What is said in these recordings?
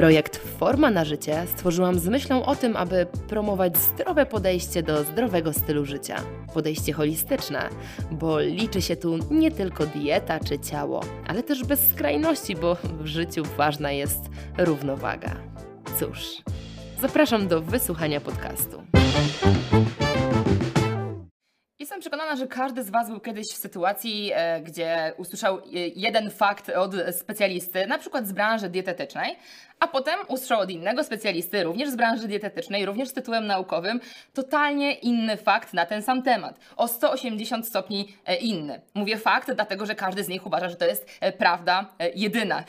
Projekt Forma na życie stworzyłam z myślą o tym, aby promować zdrowe podejście do zdrowego stylu życia. Podejście holistyczne, bo liczy się tu nie tylko dieta czy ciało, ale też bez skrajności, bo w życiu ważna jest równowaga. Cóż, zapraszam do wysłuchania podcastu. Jestem przekonana, że każdy z Was był kiedyś w sytuacji, e, gdzie usłyszał e, jeden fakt od specjalisty, na przykład z branży dietetycznej, a potem usłyszał od innego specjalisty, również z branży dietetycznej, również z tytułem naukowym, totalnie inny fakt na ten sam temat. O 180 stopni e, inny. Mówię fakt, dlatego że każdy z nich uważa, że to jest prawda jedyna.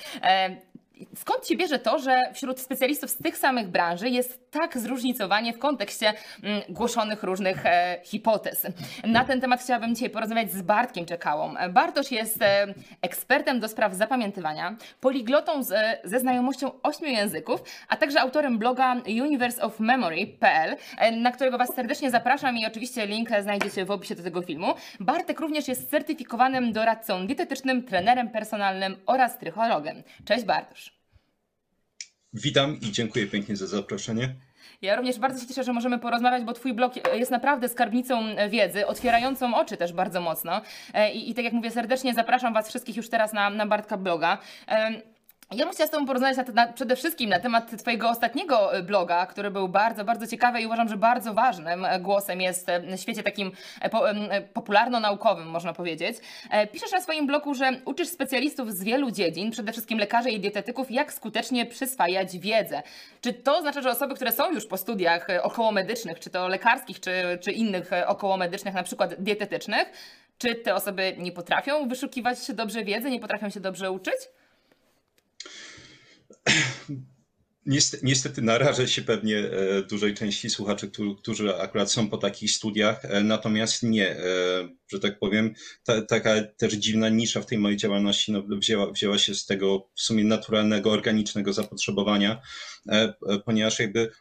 Skąd się bierze to, że wśród specjalistów z tych samych branży jest tak zróżnicowanie w kontekście mm, głoszonych różnych e, hipotez? Na ten temat chciałabym dzisiaj porozmawiać z Bartkiem Czekałą. Bartosz jest e, ekspertem do spraw zapamiętywania, poliglotą z, ze znajomością ośmiu języków, a także autorem bloga universeofmemory.pl, e, na którego Was serdecznie zapraszam i oczywiście link znajdziecie w opisie do tego filmu. Bartek również jest certyfikowanym doradcą dietetycznym, trenerem personalnym oraz trychologiem. Cześć Bartosz. Witam i dziękuję pięknie za zaproszenie. Ja również bardzo się cieszę, że możemy porozmawiać, bo Twój blog jest naprawdę skarbnicą wiedzy, otwierającą oczy też bardzo mocno. E, I, i tak jak mówię, serdecznie zapraszam Was wszystkich już teraz na, na Bartka bloga. Ja bym chciała z Tobą porozmawiać na, na, przede wszystkim na temat Twojego ostatniego e, bloga, który był bardzo, bardzo ciekawy i uważam, że bardzo ważnym e, głosem jest w świecie takim po, popularno-naukowym, można powiedzieć. Piszesz na swoim blogu, że uczysz specjalistów z wielu dziedzin, przede wszystkim lekarzy i dietetyków, jak skutecznie przyswajać wiedzę. Czy to oznacza, że osoby, które są już po studiach okołomedycznych, czy to lekarskich, czy, czy innych okołomedycznych, na przykład dietetycznych, czy te osoby nie potrafią wyszukiwać dobrze wiedzy, nie potrafią się dobrze uczyć? Niestety, narażę się pewnie e, dużej części słuchaczy, którzy akurat są po takich studiach, e, natomiast nie, e, że tak powiem, ta, taka też dziwna nisza w tej mojej działalności no, wzięła, wzięła się z tego w sumie naturalnego, organicznego zapotrzebowania, ponieważ jakby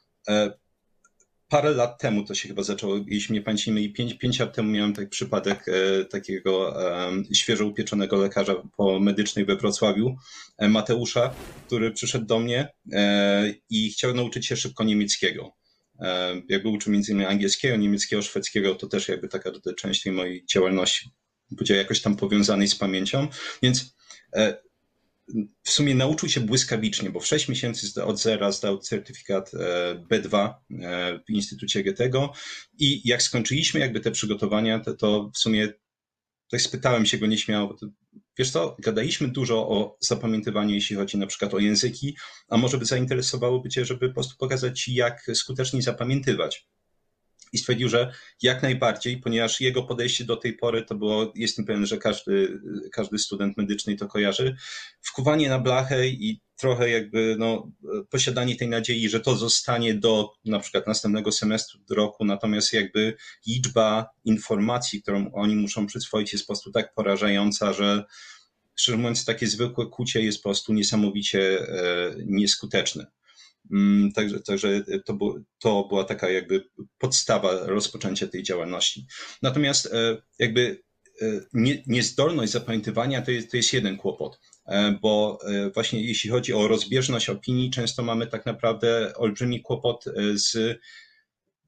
parę lat temu to się chyba zaczęło, jeśli mnie pamięć myli, pięć, pięć lat temu miałem taki przypadek e, takiego e, świeżo upieczonego lekarza po medycznej we Wrocławiu, e, Mateusza, który przyszedł do mnie e, i chciał nauczyć się szybko niemieckiego. E, jakby uczył między innymi angielskiego, niemieckiego, szwedzkiego, to też jakby taka część tej mojej działalności, będzie jakoś tam powiązanej z pamięcią, więc e, w sumie nauczył się błyskawicznie, bo w 6 miesięcy od zera zdał certyfikat e, B2 e, w Instytucie Goethego. I jak skończyliśmy jakby te przygotowania, to, to w sumie tak spytałem się go nieśmiało, wiesz co, gadaliśmy dużo o zapamiętywaniu, jeśli chodzi na przykład o języki, a może by zainteresowałoby Cię, żeby po prostu pokazać Ci, jak skutecznie zapamiętywać i stwierdził, że jak najbardziej, ponieważ jego podejście do tej pory to było, jestem pewien, że każdy, każdy student medyczny to kojarzy, wkuwanie na blachę i trochę jakby no, posiadanie tej nadziei, że to zostanie do na przykład następnego semestru roku, natomiast jakby liczba informacji, którą oni muszą przyswoić jest po prostu tak porażająca, że szczerze mówiąc takie zwykłe kucie jest po prostu niesamowicie e, nieskuteczne. Mm, także, także to, było, to była taka jakby podstawa rozpoczęcia tej działalności. Natomiast e, jakby e, nie, niezdolność zapamiętywania to jest, to jest jeden kłopot, e, bo właśnie jeśli chodzi o rozbieżność opinii, często mamy tak naprawdę olbrzymi kłopot z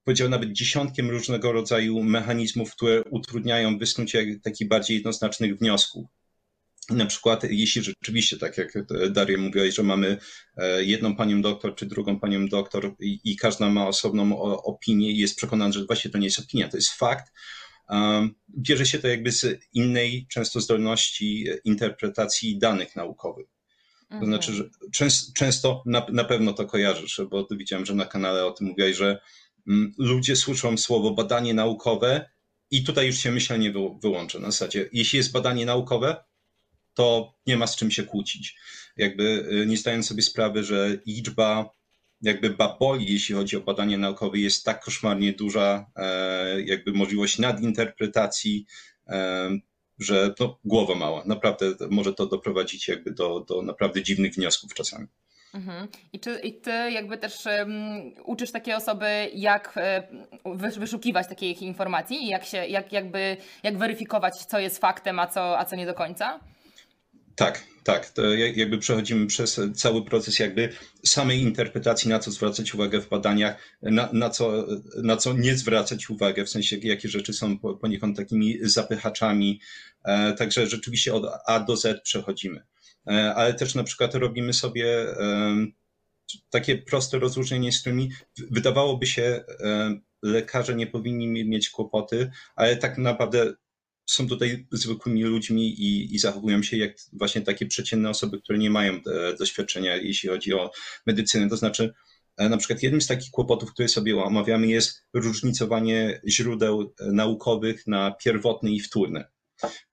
powiedział nawet dziesiątkiem różnego rodzaju mechanizmów, które utrudniają wysnucie takich bardziej jednoznacznych wniosków. Na przykład, jeśli rzeczywiście, tak jak Daria mówiła, że mamy e, jedną panią doktor czy drugą panią doktor i, i każda ma osobną opinię i jest przekonana, że właśnie to nie jest opinia, to jest fakt, bierze się to jakby z innej często zdolności interpretacji danych naukowych. To mhm. znaczy, że często, często na, na pewno to kojarzysz, bo widziałem, że na kanale o tym mówiłeś, że mm, ludzie słyszą słowo badanie naukowe i tutaj już się myślenie wyłącza. Na zasadzie, jeśli jest badanie naukowe, to nie ma z czym się kłócić. Jakby y, nie zdając sobie sprawy, że liczba jakby baboli, jeśli chodzi o badania naukowe, jest tak koszmarnie duża, jakby możliwość nadinterpretacji, że no, głowa mała. Naprawdę może to doprowadzić jakby do, do naprawdę dziwnych wniosków czasami. Mhm. I czy i ty jakby też um, uczysz takie osoby, jak um, wyszukiwać takich informacji i jak się, jak, jakby, jak weryfikować, co jest faktem, a co, a co nie do końca? Tak, tak. To jakby przechodzimy przez cały proces jakby samej interpretacji, na co zwracać uwagę w badaniach, na, na, co, na co nie zwracać uwagę, w sensie jakie rzeczy są poniekąd takimi zapychaczami. E, także rzeczywiście od A do Z przechodzimy. E, ale też na przykład robimy sobie takie proste rozróżnienie, z którymi wydawałoby się lekarze nie powinni mieć kłopoty, ale tak naprawdę są tutaj zwykłymi ludźmi i, i, zachowują się jak właśnie takie przeciętne osoby, które nie mają e, doświadczenia, jeśli chodzi o medycynę. To znaczy, e, na przykład jednym z takich kłopotów, które sobie omawiamy, jest różnicowanie źródeł naukowych na pierwotne i wtórne.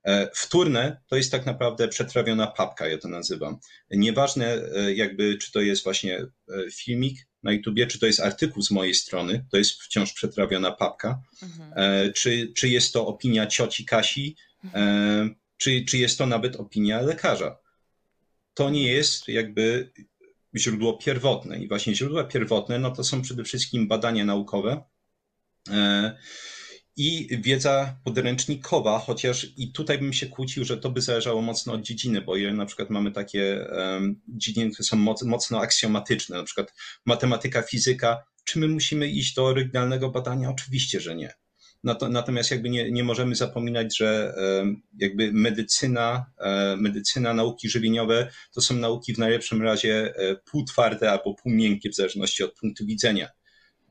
E, wtórne to jest tak naprawdę przetrawiona papka, ja to nazywam. Nieważne e, jakby, czy to jest właśnie e, filmik na YouTubie, czy to jest artykuł z mojej strony, to jest wciąż przetrawiona papka, mhm. czy, czy jest to opinia cioci Kasi, mhm. czy, czy jest to nawet opinia lekarza. To nie jest jakby źródło pierwotne. I właśnie źródła pierwotne, no to są przede wszystkim badania naukowe, i wiedza podręcznikowa, chociaż i tutaj bym się kłócił, że to by zależało mocno od dziedziny, bo ile na przykład mamy takie dziedziny, które są moc, mocno aksjomatyczne, na przykład matematyka, fizyka, czy my musimy iść do oryginalnego badania? Oczywiście, że nie. Natomiast jakby nie, nie możemy zapominać, że jakby medycyna, e, medycyna, nauki żywieniowe to są nauki w najlepszym razie e, półtwarde albo półmiękkie w zależności od punktu widzenia.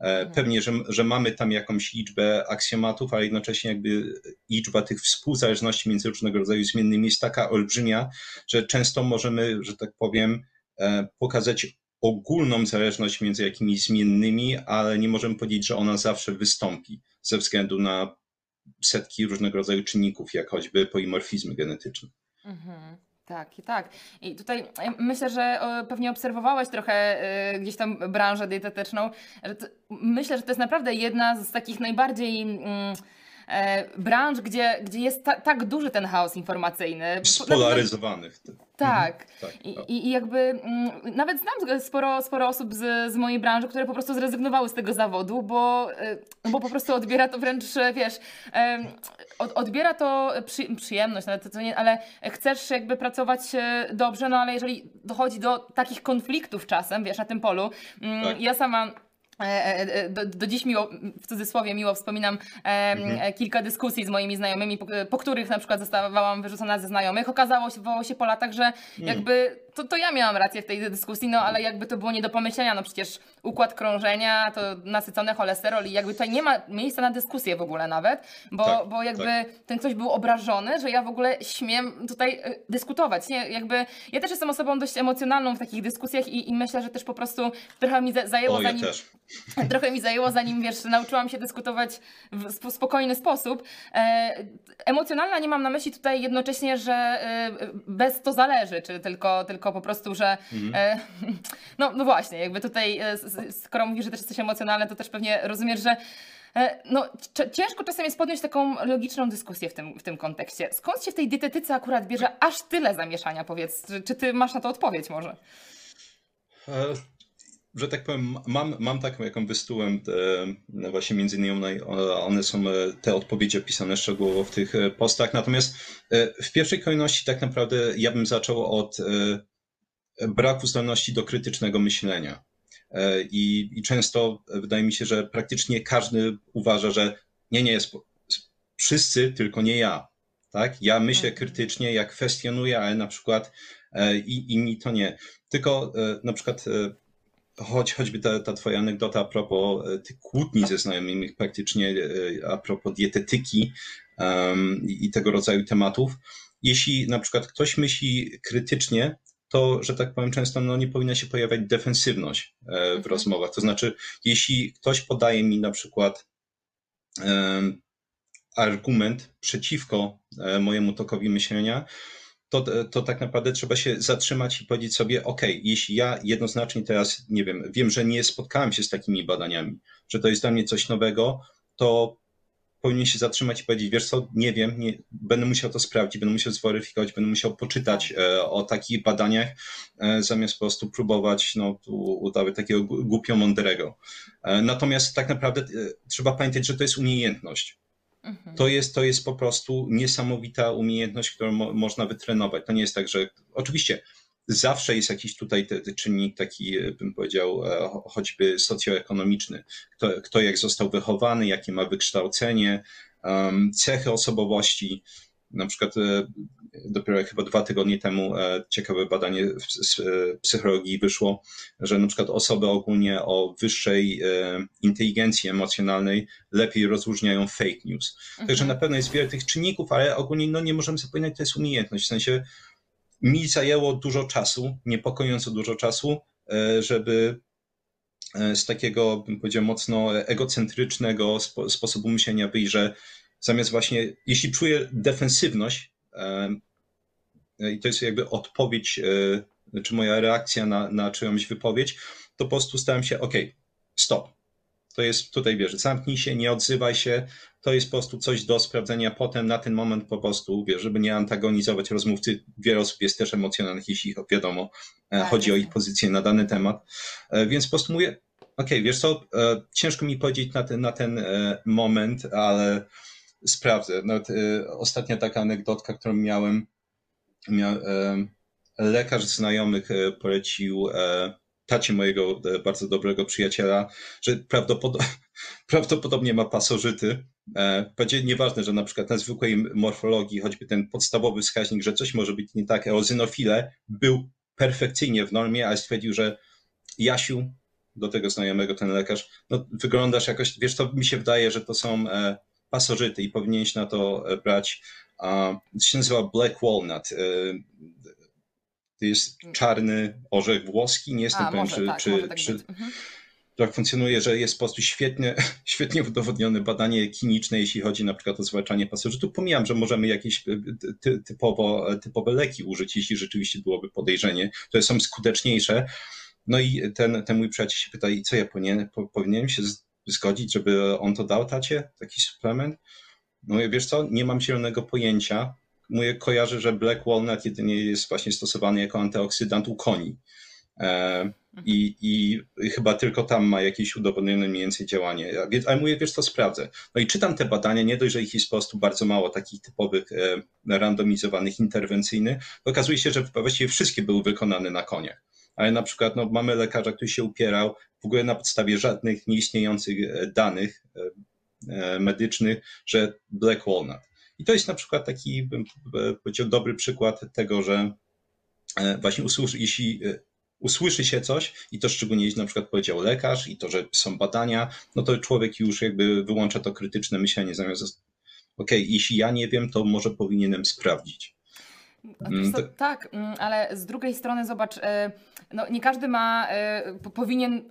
E, mhm. Pewnie, że, że mamy tam jakąś liczbę aksjomatów, ale jednocześnie jakby liczba tych współzależności między różnego rodzaju zmiennymi jest taka olbrzymia, że często możemy, że tak powiem, e, pokazać ogólną zależność między jakimiś zmiennymi, ale nie możemy powiedzieć, że ona zawsze wystąpi ze względu na setki różnego rodzaju czynników, jak choćby polimorfizmy genetyczne. Mhm. Tak, i tak. I tutaj myślę, że pewnie obserwowałeś trochę y, gdzieś tam branżę dietetyczną. Że myślę, że to jest naprawdę jedna z takich najbardziej. Mm, e, branż, gdzie, gdzie jest ta, tak duży ten chaos informacyjny. Spolaryzowanych. Tak. Mhm. tak I, tak. I, jakby mm, nawet znam sporo, sporo osób z, z mojej branży, które po prostu zrezygnowały z tego zawodu, bo, y, bo po prostu odbiera to wręcz, wiesz, od, odbiera to przy, przyjemność, nawet to nie, ale chcesz jakby pracować e, dobrze, no ale jeżeli dochodzi do takich konfliktów czasem, wiesz, na tym polu. Mm, tak. Ja sama E, e, e, do, do, dziś miło, w cudzysłowie miło wspominam mhm. kilka dyskusji z moimi znajomymi, po, po, których na przykład zostawałam wyrzucona ze znajomych. Okazało się, się po latach, że mm. jakby to, to ja miałam rację w tej dyskusji, no ale jakby to było nie do pomyślenia, no przecież układ krążenia, to nasycony cholesterol i jakby tutaj nie ma miejsca na dyskusję w ogóle nawet, bo, tak, bo jakby tak. ten ktoś był obrażony, że ja w ogóle śmiem tutaj dyskutować, nie? Jakby ja też jestem osobą dość emocjonalną w takich dyskusjach i, i myślę, że też po prostu trochę mi zajęło o, zanim... Ja też Trochę mi zajęło, zanim wiesz, nauczyłam się dyskutować w spokojny sposób. E, emocjonalna nie mam na myśli tutaj jednocześnie, że e, bez to zależy, czy tylko, tylko po prostu, że. Mhm. E, no, no właśnie, jakby tutaj, e, skoro mówisz, że też jesteś emocjonalny, to też pewnie rozumiesz, że. E, no, ciężko czasem jest podjąć taką logiczną dyskusję w tym, w tym kontekście. Skąd się w tej dietetyce akurat bierze aż tyle zamieszania, powiedz? Czy, czy ty masz na to odpowiedź może? E, że tak powiem, mam, mam taką, jaką wystułem, te, właśnie między innymi one są te odpowiedzi opisane szczegółowo w tych postach. Natomiast w pierwszej kolejności tak naprawdę ja bym zaczął od braku zdolności do krytycznego myślenia. I, I często wydaje mi się, że praktycznie każdy uważa, że nie, nie jest wszyscy, tylko nie ja. Tak? Ja myślę mhm. krytycznie, ja kwestionuję, ale na przykład i, inni to nie. Tylko na przykład choć, choćby ta, ta twoja anegdota a propos e, tych kłótni ze znajomymi, praktycznie e, a propos dietetyki um, i tego rodzaju tematów. Jeśli na przykład ktoś myśli krytycznie, to, że tak powiem, często no, nie powinna się pojawiać defensywność e, w mhm. rozmowach. To znaczy, jeśli ktoś podaje mi na przykład um, argument przeciwko mojemu tokowi myślenia, to, to tak naprawdę trzeba się zatrzymać i powiedzieć sobie, ok, jeśli ja jednoznacznie teraz, nie wiem, wiem, że nie spotkałem się z takimi badaniami, że to jest dla mnie coś nowego, to powinien się zatrzymać i powiedzieć, wiesz co, nie wiem, nie, będę musiał to sprawdzić, będę musiał zweryfikować, będę musiał poczytać e, o takich badaniach, e, zamiast po prostu próbować no, udawać takiego głupio mądrego. E, natomiast tak naprawdę trzeba pamiętać, że to jest umiejętność. Mhm. To jest, to jest po prostu niesamowita umiejętność, którą mo można wytrenować. To nie jest tak, że oczywiście zawsze jest jakiś tutaj te, te czynnik taki, e, bym powiedział, e, choćby socjoekonomiczny. Kto, kto jak został wychowany, jakie ma wykształcenie, cechy osobowości. Na przykład e, dopiero chyba dwa tygodnie temu ciekawe badanie z psychologii wyszło, że na przykład osoby ogólnie o wyższej inteligencji emocjonalnej lepiej rozróżniają fake news. Mhm. Także na pewno jest wiele tych czynników, ale ogólnie no, nie możemy zapominać, to jest umiejętność. W sensie mi zajęło dużo czasu, niepokojąco dużo czasu, e, żeby e, z takiego, bym powiedział, mocno egocentrycznego spo, sposobu myślenia wyjść, że zamiast właśnie, jeśli czuję defensywność, e, i to jest jakby odpowiedź, czy moja reakcja na, na czyjąś wypowiedź, to po prostu stałem się, ok, stop, to jest tutaj, wiesz, zamknij się, nie odzywaj się, to jest po prostu coś do sprawdzenia potem, na ten moment po prostu, wiesz, żeby nie antagonizować rozmówcy. Wiele osób jest też emocjonalnych, jeśli wiadomo, e, tak, chodzi o ich pozycję na dany temat. E, więc po prostu mówię, okej, okay, wiesz co, e, ciężko mi powiedzieć na ten, na ten moment, ale sprawdzę. Nawet ostatnia taka anegdotka, którą miałem, miał, lekarz znajomych polecił tacie mojego e, bardzo dobrego przyjaciela, że prawdopodobnie, ma pasożyty. E, będzie nieważne, że na przykład na zwykłej morfologii, choćby ten podstawowy wskaźnik, że coś może być nie tak, eozinofile był perfekcyjnie w normie, ale stwierdził, że Jasiu, do tego znajomego ten lekarz, no wyglądasz jakoś, wiesz, to mi się wydaje, że to są e, pasożyty i powinieneś na to brać, to się nazywa black walnut, to jest mm. czarny orzech włoski. Nie jestem pewien, czy, tak, czy, tak, czy mhm. tak funkcjonuje, że jest po prostu świetnie, świetnie udowodnione badanie kliniczne, jeśli chodzi na przykład o zwalczanie pasożytów. Pomijam, że możemy jakieś e, ty, typowo, typowe leki użyć, jeśli rzeczywiście byłoby podejrzenie, które są skuteczniejsze. No i ten, ten mój przyjaciel się pyta, co ja powinien, powinienem się zgodzić, żeby on to dał tacie, taki suplement? No i wiesz co, nie mam zielonego pojęcia, mówię, kojarzę, że black walnut jedynie jest właśnie stosowany jako antyoksydant u koni. E, I, I chyba tylko tam ma jakieś udowodnione mniej więcej działanie. Ale mówię, wiesz, to sprawdzę. No i czytam te badania, nie dość, że ich jest po prostu bardzo mało takich typowych, e, randomizowanych, interwencyjnych, okazuje się, że właściwie wszystkie były wykonane na koniach. Ale na przykład no, mamy lekarza, który się upierał w ogóle na podstawie żadnych nieistniejących e, danych medycznych, że black walnut. I to jest na przykład taki, bym powiedział, dobry przykład tego, że e, właśnie usłyszy, jeśli e, usłyszy się coś, i to szczególnie jeśli na przykład powiedział lekarz, i to, że są badania, no to człowiek już jakby wyłącza to krytyczne myślenie zamiast, ok, jeśli ja nie wiem, to może powinienem sprawdzić. Mm, to, tak, mm, ale z drugiej strony zobacz, e, no nie każdy ma, e, powinien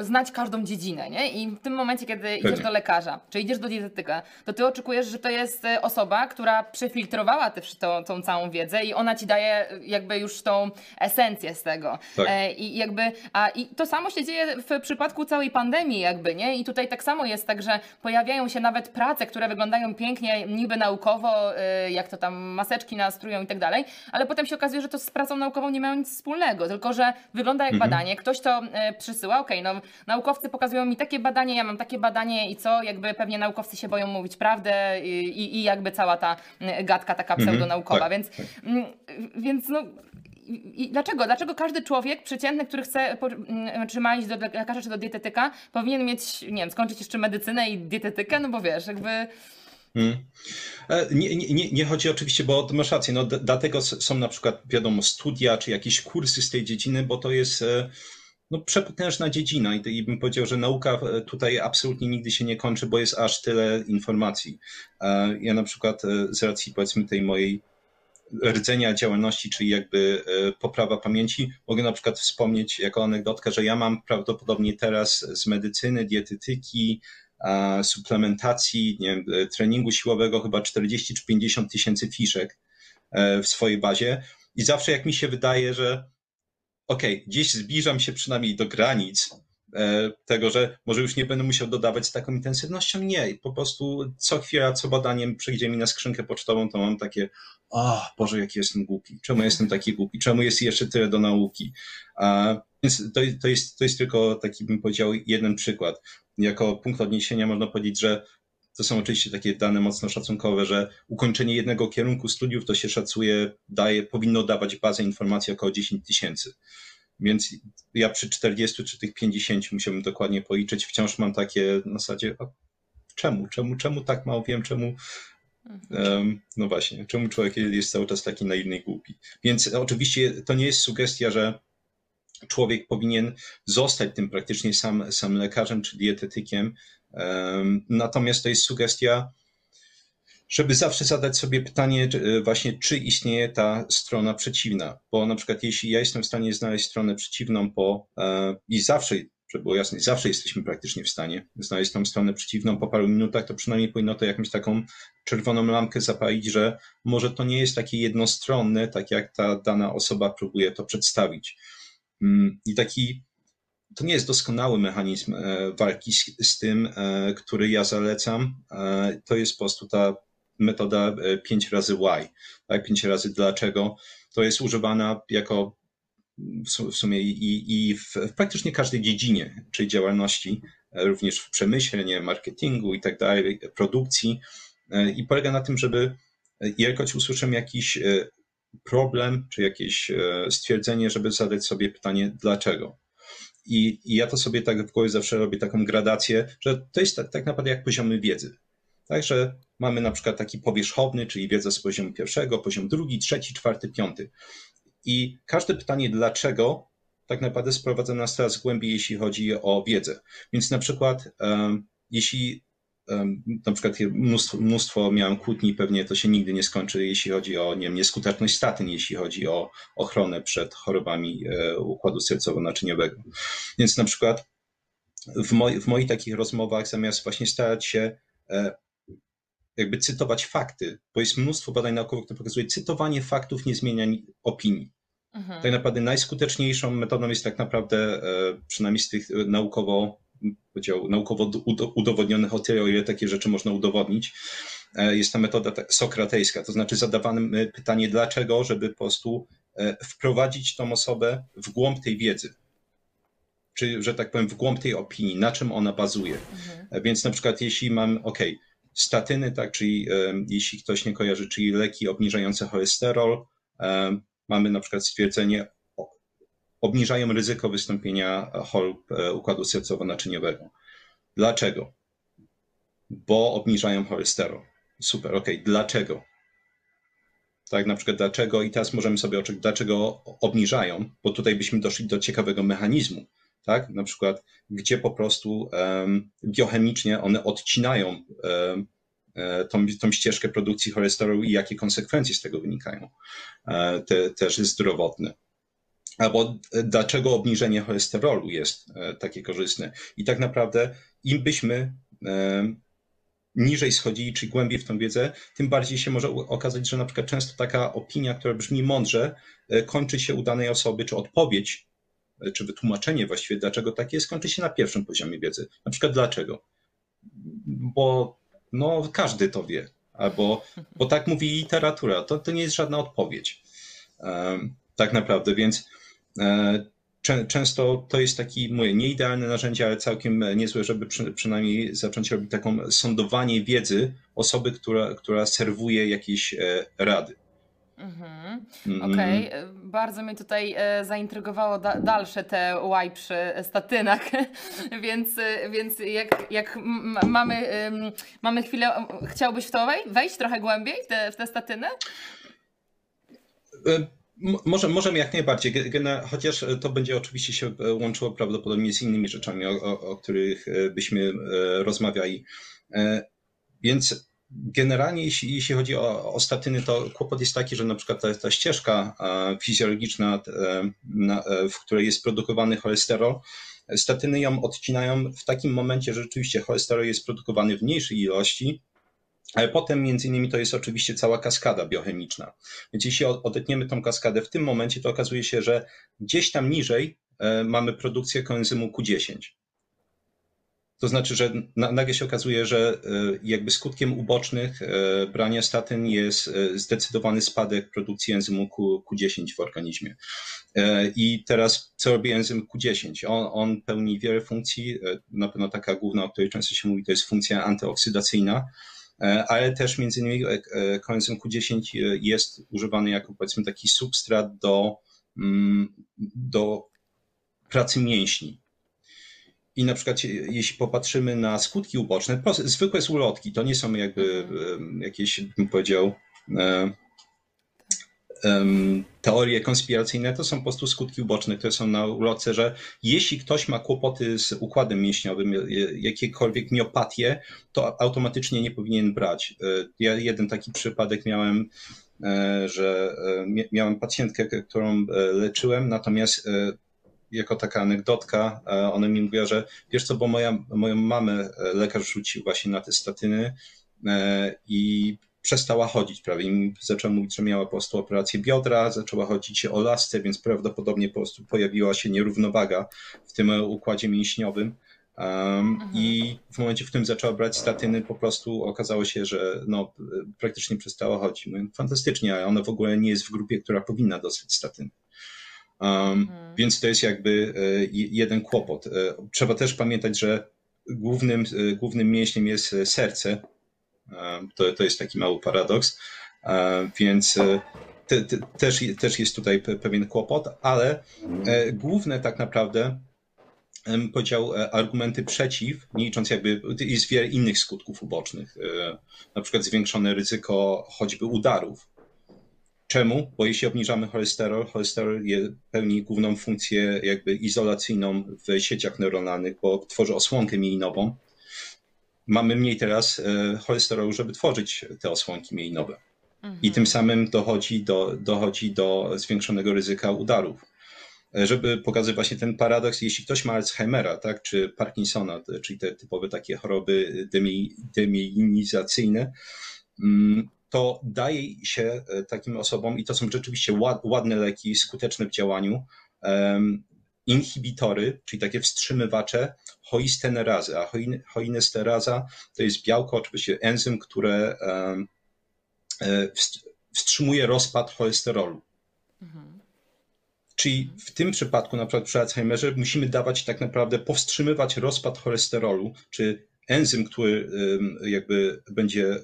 znać każdą dziedzinę, nie? I w tym momencie, kiedy Pewnie. idziesz do lekarza, czy idziesz do dietetyka, to ty oczekujesz, że to jest e, osoba, która przefiltrowała tę, tą, tą całą wiedzę i ona ci daje jakby już tą esencję z tego. Tak. I jakby, a i to samo się dzieje w przypadku całej pandemii jakby, nie? I tutaj tak samo jest tak, że pojawiają się nawet prace, które wyglądają pięknie, niby naukowo, jak to tam maseczki nastrują i tak dalej, ale potem się okazuje, że to z pracą naukową nie mają nic wspólnego, tylko że wygląda jak mhm. badanie, ktoś to e, przysyła, okej, okay, no naukowcy pokazują mi takie badanie, ja mam takie badanie i co, jakby pewnie naukowcy się boją mówić prawdę i, i, jakby cała ta gadka taka mhm. pseudonaukowa, tak, więc, tak. więc no i dlaczego? Dlaczego każdy człowiek przeciętny, który chce, czy ma iść do lekarza czy do dietetyka, powinien mieć, nie wiem, skończyć jeszcze medycynę i dietetykę? No bo wiesz, jakby Hmm. Nie, nie, nie, chodzi oczywiście, bo masz rację, no, dlatego są na przykład, wiadomo, studia czy jakieś kursy z tej dziedziny, bo to jest e, no, przepotężna dziedzina i, i bym powiedział, że nauka e, tutaj absolutnie nigdy się nie kończy, bo jest aż tyle informacji. Ja na przykład z racji powiedzmy tej mojej rdzenia działalności, czyli jakby poprawa pamięci, mogę na przykład wspomnieć jako anegdotkę, że ja mam prawdopodobnie teraz z medycyny, dietetyki, suplementacji, nie wiem, treningu siłowego chyba 40 czy 50 tysięcy fiszek, w swojej bazie i zawsze jak mi się wydaje, że okej, okay, gdzieś zbliżam się przynajmniej do granic e, tego, że może już nie będę musiał dodawać z taką intensywnością. Nie, po prostu co chwila, co badaniem przyjdzie mi na skrzynkę pocztową, to mam takie, o Boże, jaki jestem głupi, czemu jestem taki głupi, czemu jest jeszcze tyle do nauki. A, więc to, to, jest, to jest tylko taki, bym powiedział, jeden przykład. Jako punkt odniesienia można powiedzieć, że to są oczywiście takie dane mocno szacunkowe, że ukończenie jednego kierunku studiów to się szacuje, daje, powinno dawać bazę informacji około 10 tysięcy. Więc ja przy 40 czy tych 50 musiałbym dokładnie policzyć. Wciąż mam takie na zasadzie, czemu, czemu, czemu tak mało wiem, czemu. No właśnie, czemu człowiek jest cały czas taki naiwny i głupi. Więc oczywiście to nie jest sugestia, że człowiek powinien zostać tym praktycznie sam, sam lekarzem czy dietetykiem, Natomiast to jest sugestia, żeby zawsze zadać sobie pytanie, e, właśnie, czy istnieje ta strona przeciwna. Bo na przykład, jeśli ja jestem w stanie znaleźć stronę przeciwną, po, e, i zawsze, żeby było jasne, zawsze jesteśmy praktycznie w stanie znaleźć tą stronę przeciwną po paru minutach, to przynajmniej powinno to jakąś taką czerwoną lampkę zapalić, że może to nie jest takie jednostronne, tak jak ta dana osoba próbuje to przedstawić. Mm, I taki to nie jest doskonały mechanizm e, walki z, z, tym, e, który ja zalecam. E, to jest po prostu ta metoda 5 razy why, tak? 5 razy dlaczego. To jest używana jako w sumie i, i w, w, praktycznie każdej dziedzinie, czyli działalności, również w przemyśle, nie, marketingu i tak dalej, produkcji. I polega na tym, żeby jakoś usłyszę jakiś problem, czy jakieś stwierdzenie, żeby zadać sobie pytanie, dlaczego. I, I, ja to sobie tak w głowie zawsze robię taką gradację, że to jest tak, tak naprawdę jak poziomy wiedzy. Także mamy na przykład taki powierzchowny, czyli wiedza z poziomu pierwszego, poziom drugi, trzeci, czwarty, piąty. I każde pytanie dlaczego tak naprawdę sprowadza nas coraz głębiej, jeśli chodzi o wiedzę. Więc na przykład, um, jeśli na przykład mnóstwo, mnóstwo miałem kłótni, pewnie to się nigdy nie skończy, jeśli chodzi o nie wiem, nieskuteczność statyn, jeśli chodzi o ochronę przed chorobami e, układu sercowo-naczyniowego. Więc na przykład w, moj, w moich takich rozmowach, zamiast właśnie starać się e, jakby cytować fakty, bo jest mnóstwo badań naukowych, które pokazuje, cytowanie faktów nie zmienia opinii. Mhm. Tak naprawdę najskuteczniejszą metodą jest tak naprawdę, e, przynajmniej z tych naukowo powiedział, naukowo udowodnionych o tyle, o ile takie rzeczy można udowodnić, e, jest ta metoda sokratejska, to znaczy zadawane pytanie dlaczego, żeby po prostu e, wprowadzić tą osobę w głąb tej wiedzy, czy, że tak powiem, w głąb tej opinii, na czym ona bazuje. Mhm. E, więc na przykład jeśli mam, ok, statyny, tak, czyli jeśli ktoś nie kojarzy, czyli leki obniżające cholesterol, mamy na przykład stwierdzenie, obniżają ryzyko wystąpienia chorób e, układu sercowo-naczyniowego. Dlaczego? Bo obniżają cholesterol. Super, ok. Dlaczego? Tak, na przykład dlaczego, i teraz możemy sobie oczekiwać, dlaczego obniżają, bo tutaj byśmy doszli do ciekawego mechanizmu, tak? Na przykład, gdzie po prostu um, biochemicznie one odcinają um, tą, tą ścieżkę produkcji cholesterolu i jakie konsekwencje z tego wynikają, e, te, też zdrowotne albo dlaczego obniżenie cholesterolu jest e, takie korzystne. I tak naprawdę im byśmy e, niżej schodzili, czy głębiej w tą wiedzę, tym bardziej się może okazać, że na przykład często taka opinia, która brzmi mądrze, e, kończy się u danej osoby, czy odpowiedź, czy wytłumaczenie właściwie, dlaczego tak jest, kończy się na pierwszym poziomie wiedzy. Na przykład dlaczego? Bo no, każdy to wie, albo bo tak mówi literatura. To, to nie jest żadna odpowiedź. Um, tak naprawdę, więc często to jest taki, mówię, nieidealne narzędzie, ale całkiem niezłe, żeby przy, przynajmniej zacząć robić taką sądowanie wiedzy osoby, która, która serwuje jakieś e, rady. Mhm. Mm. Okej, okay. bardzo mnie tutaj e, zaintrygowało da dalsze te łaj przy statynach, więc, więc jak, jak mamy, mamy chwilę, chciałbyś w to wejść trochę głębiej w te, w te statyny? Może, możemy jak najbardziej, chociaż to będzie oczywiście się e, łączyło prawdopodobnie z innymi rzeczami, o, o, których e, byśmy e, rozmawiali. Więc generalnie, jeśli, jeśli chodzi o, o, statyny, to kłopot jest taki, że na przykład ta, ta ścieżka fizjologiczna, w której jest produkowany cholesterol, statyny ją odcinają w takim momencie, że rzeczywiście cholesterol jest produkowany w mniejszej ilości, Ale potem między innymi to jest oczywiście cała kaskada biochemiczna. Więc jeśli odetniemy tą kaskadę w tym momencie, to okazuje się, że gdzieś tam niżej mamy produkcję koenzymu Q10. To znaczy, że nagle się okazuje, że e, jakby skutkiem ubocznych e, brania statyn jest e, zdecydowany spadek produkcji enzymu Q, Q10 w organizmie. I teraz co robi enzym Q10? On, on pełni wiele funkcji, na pewno taka główna, o której często się mówi, to jest funkcja antyoksydacyjna, ale też między innymi koenzym Q10 jest używany jako powiedzmy taki substrat do, mm, do pracy mięśni. I na przykład, jeśli popatrzymy na skutki uboczne, zwykłe z ulotki, to nie są jakby jakieś, bym powiedział, e, teorie konspiracyjne, to są po prostu skutki uboczne, które są na ulotce, że jeśli ktoś ma kłopoty z układem mięśniowym, jakiekolwiek miopatię, to automatycznie nie powinien brać. E, ja jeden taki przypadek miałem, e, że miałem pacjentkę, którą leczyłem, natomiast jako taka anegdotka, e, ona mi mówiła, że wiesz co, bo moja, moją mamę e, lekarz rzucił właśnie na te statyny e, i przestała chodzić prawie. I zaczęła mówić, że miała po prostu operację biodra, zaczęła chodzić o lasce, więc prawdopodobnie po prostu pojawiła się nierównowaga w tym układzie mięśniowym. Um, I w momencie, w którym zaczęła brać statyny, po prostu okazało się, że no, praktycznie przestała chodzić. Mówię, fantastycznie, ale ona w ogóle nie jest w grupie, która powinna dostać statyny. Um, mhm. Więc to jest jakby e, jeden kłopot. E, trzeba też pamiętać, że głównym, e, głównym mięśniem jest serce. To, to jest taki mały paradoks. Więc te, te, też, też jest tutaj pewien kłopot, ale główne tak naprawdę powiedział argumenty przeciw, nie licząc jakby, jest wiele innych skutków ubocznych, na przykład zwiększone ryzyko choćby udarów, Czemu? Bo jeśli obniżamy cholesterol, cholesterol pełni główną funkcję jakby izolacyjną w sieciach neuronalnych, bo tworzy osłonkę mielinową. Mamy mniej teraz e, cholesterolu, żeby tworzyć te osłonki mielinowe. Mhm. I tym samym dochodzi do, dochodzi do zwiększonego ryzyka udarów. E, żeby pokazać właśnie ten paradoks, jeśli ktoś ma Alzheimera, tak, czy Parkinsona, czyli te typowe takie choroby demielinizacyjne, mm, to daje się e, takim osobom, i to są rzeczywiście ładne leki, skuteczne w działaniu, inhibitory, czyli takie wstrzymywacze hoistenerazy. A hoinesteraza to jest białko, oczywiście enzym, które e, wstrzymuje rozpad cholesterolu. Mhm. Czyli w tym przypadku, na przykład przy Alzheimerze, musimy dawać tak naprawdę, powstrzymywać rozpad cholesterolu, czy enzym, który jakby będzie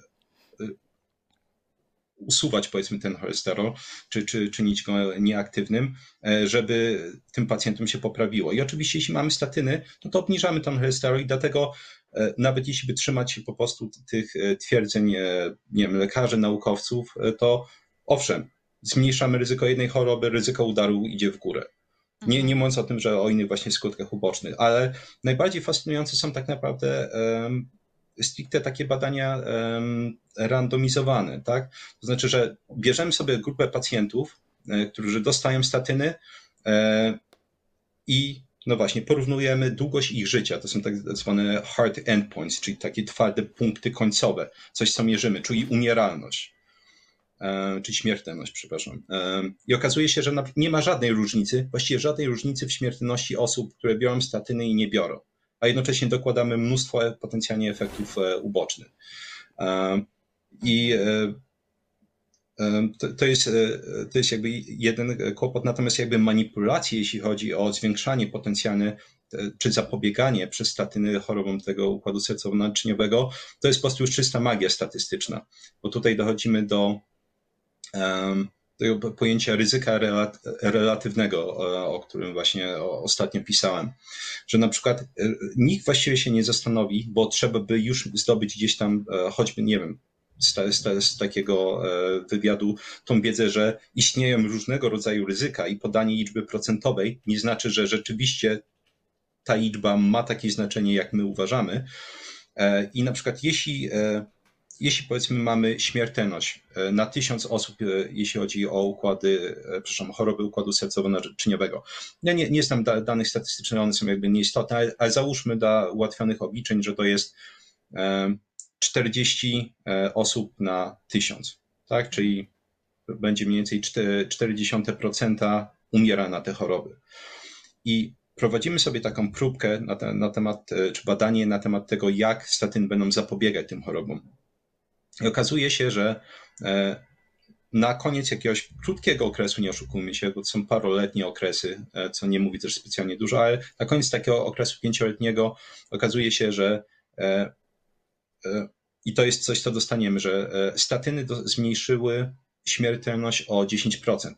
usuwać powiedzmy ten cholesterol, czy, czy czynić go nieaktywnym, e, żeby tym pacjentom się poprawiło. I oczywiście jeśli mamy statyny, no to obniżamy ten cholesterol i dlatego e, nawet jeśli by trzymać się po prostu tych e, twierdzeń nie wiem, lekarzy, naukowców, to owszem, zmniejszamy ryzyko jednej choroby, ryzyko udaru idzie w górę. Nie, mhm. nie mówiąc o tym, że o innych właśnie skutkach ubocznych, ale najbardziej fascynujące są tak naprawdę um, stricte takie badania randomizowane, tak? To znaczy, że bierzemy sobie grupę pacjentów, e, którzy dostają statyny e, i no właśnie, porównujemy długość ich życia. To są tak zwane hard endpoints, czyli takie twarde punkty końcowe, coś co mierzymy, czyli umieralność, e, czyli śmiertelność, przepraszam. I okazuje się, że nie ma żadnej różnicy, właściwie żadnej różnicy w śmiertelności osób, które biorą statyny i nie biorą, a jednocześnie dokładamy mnóstwo potencjalnie efektów ubocznych. I e, e, to, jest, e, to jest jakby jeden kłopot, natomiast jakby manipulacje, jeśli chodzi o zwiększanie potencjalne czy zapobieganie przez statyny chorobom tego układu sercowo-naczyniowego, to jest po prostu już czysta magia statystyczna, bo tutaj dochodzimy do um, tego pojęcia ryzyka relatywnego, o którym właśnie ostatnio pisałem, że na przykład nikt właściwie się nie zastanowi, bo trzeba by już zdobyć gdzieś tam choćby, nie wiem, z, z, z, takiego e, wywiadu tą wiedzę, że istnieją różnego rodzaju ryzyka i podanie liczby procentowej nie znaczy, że rzeczywiście ta liczba ma takie znaczenie, jak my uważamy. E, I na przykład jeśli, e, jeśli powiedzmy mamy śmiertelność na tysiąc osób, jeśli chodzi o układy, przepraszam, choroby układu sercowo-naczyniowego. Ja nie, nie znam danych statystycznych, one są jakby nieistotne, ale, ale załóżmy dla ułatwionych obliczeń, że to jest 40 osób na 1000, tak? Czyli będzie mniej więcej 0,4% umiera na te choroby. I prowadzimy sobie taką próbkę na, te, na temat, czy badanie na temat tego, jak statyny będą zapobiegać tym chorobom. I okazuje się, że na koniec jakiegoś krótkiego okresu, nie oszukujmy się, bo to są paroletnie okresy, e, co nie mówi też specjalnie dużo, ale na koniec takiego okresu pięcioletniego okazuje się, że e, e, i to jest coś, co dostaniemy, że statyny do, zmniejszyły śmiertelność o 10%.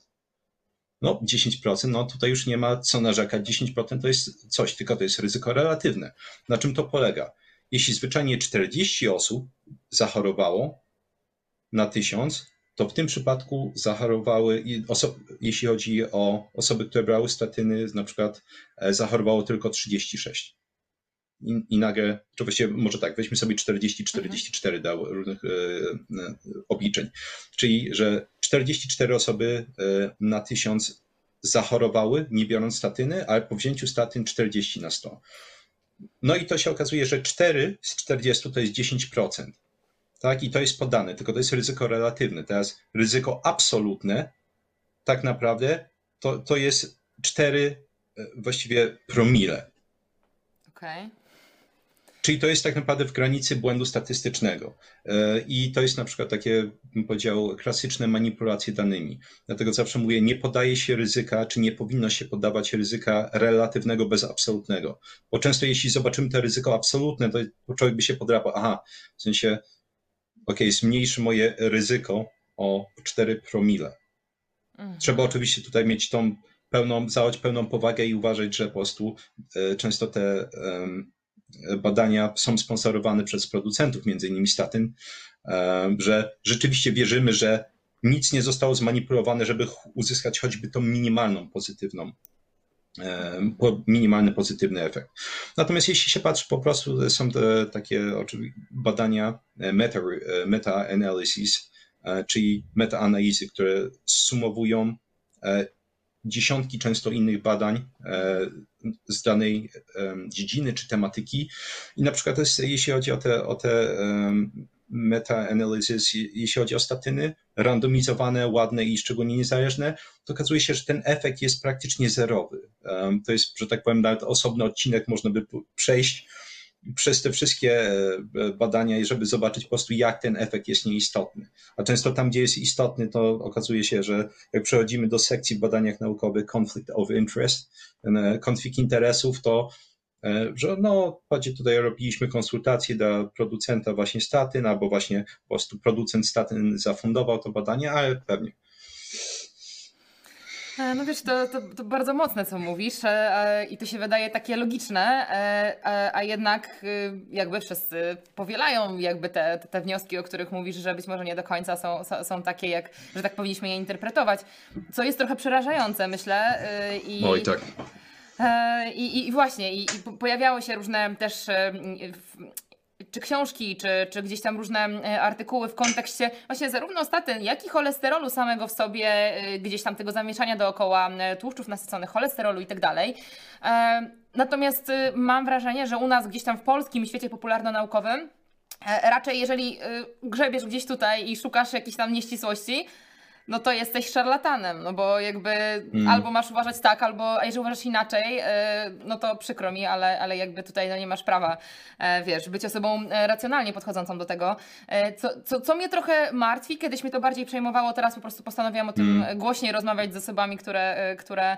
No, 10%, no tutaj już nie ma co narzekać. 10% to jest coś, tylko to jest ryzyko relatywne. Na czym to polega? Jeśli zwyczajnie 40 osób zachorowało na 1000, to w tym przypadku zachorowały, jeśli chodzi o osoby, które brały statyny, na przykład e, zachorowało tylko 36. I, i nagle, czy właściwie może tak, weźmy sobie 40-44 mhm. dał różnych e, e, obliczeń. Czyli, że 44 osoby e, na 1000 zachorowały, nie biorąc statyny, ale po wzięciu statyn 40 na 100. No i to się okazuje, że 4 z 40 to jest 10% tak? I to jest podane, tylko to jest ryzyko relatywne. Teraz ryzyko absolutne, tak naprawdę, to, to jest 4 e, właściwie promile. Okej. Okay. Czyli to jest tak naprawdę w granicy błędu statystycznego. E, I to jest na przykład takie, bym powiedział, klasyczne manipulacje danymi. Dlatego zawsze mówię, nie podaje się ryzyka, czy nie powinno się podawać ryzyka relatywnego bez absolutnego. Bo często jeśli zobaczymy to ryzyko absolutne, to człowiek by się podrapał, aha, w sensie ok, zmniejszy moje ryzyko o 4 promile. Mhm. Trzeba oczywiście tutaj mieć tą pełną, zachować pełną powagę i uważać, że po prostu e, często te badania są sponsorowane przez producentów, między innymi statyn, że rzeczywiście wierzymy, że nic nie zostało zmanipulowane, żeby uzyskać choćby tą minimalną pozytywną minimalny pozytywny efekt. Natomiast jeśli się patrzy po prostu, są te takie badania e, meta, e, meta-analysis, e, czyli meta-analizy, które sumowują dziesiątki często innych badań z danej dziedziny czy tematyki. I na przykład jeśli chodzi o te, o te meta-analysis, jeśli chodzi o statyny, randomizowane, ładne i szczególnie niezależne, to okazuje się, że ten efekt jest praktycznie zerowy. To jest, że tak powiem, nawet osobny odcinek można by przejść przez te wszystkie e, badania, żeby zobaczyć po prostu, jak ten efekt jest nieistotny. A często tam, gdzie jest istotny, to okazuje się, że jak przechodzimy do sekcji w badaniach naukowych conflict of interest, e, konflikt interesów, to E, że no, chodzi tutaj robiliśmy konsultacje dla producenta właśnie statyn, albo właśnie po prostu producent statyn zafundował to badanie, ale pewnie. E, no wiesz, to, to, to, bardzo mocne, co mówisz e, i to się wydaje takie logiczne, a jednak jakby wszyscy powielają jakby te, te wnioski, o których mówisz, że być może nie do końca są, są takie, jak, że tak powinniśmy je interpretować, co jest trochę przerażające, myślę. I... Oj, tak. E, I, i właśnie, i, pojawiały się różne też e, czy książki, czy, czy gdzieś tam różne e, artykuły w kontekście właśnie zarówno statyn, jak i cholesterolu samego w sobie, gdzieś tam tego zamieszania dookoła tłuszczów nasyconych, cholesterolu i tak dalej. Natomiast mam wrażenie, że u nas gdzieś tam w polskim świecie popularno-naukowym raczej jeżeli grzebiesz gdzieś tutaj i szukasz jakichś tam nieścisłości, no to jesteś szarlatanem, no bo jakby mm. albo masz uważać tak, albo a jeżeli uważasz inaczej, e, no to przykro mi, ale, ale jakby tutaj no nie masz prawa, e, wiesz, być osobą e, racjonalnie podchodzącą do tego. Co, co, co mnie trochę martwi, kiedyś mnie to bardziej przejmowało, teraz po prostu postanowiłam o tym mm. głośniej rozmawiać z osobami, które, które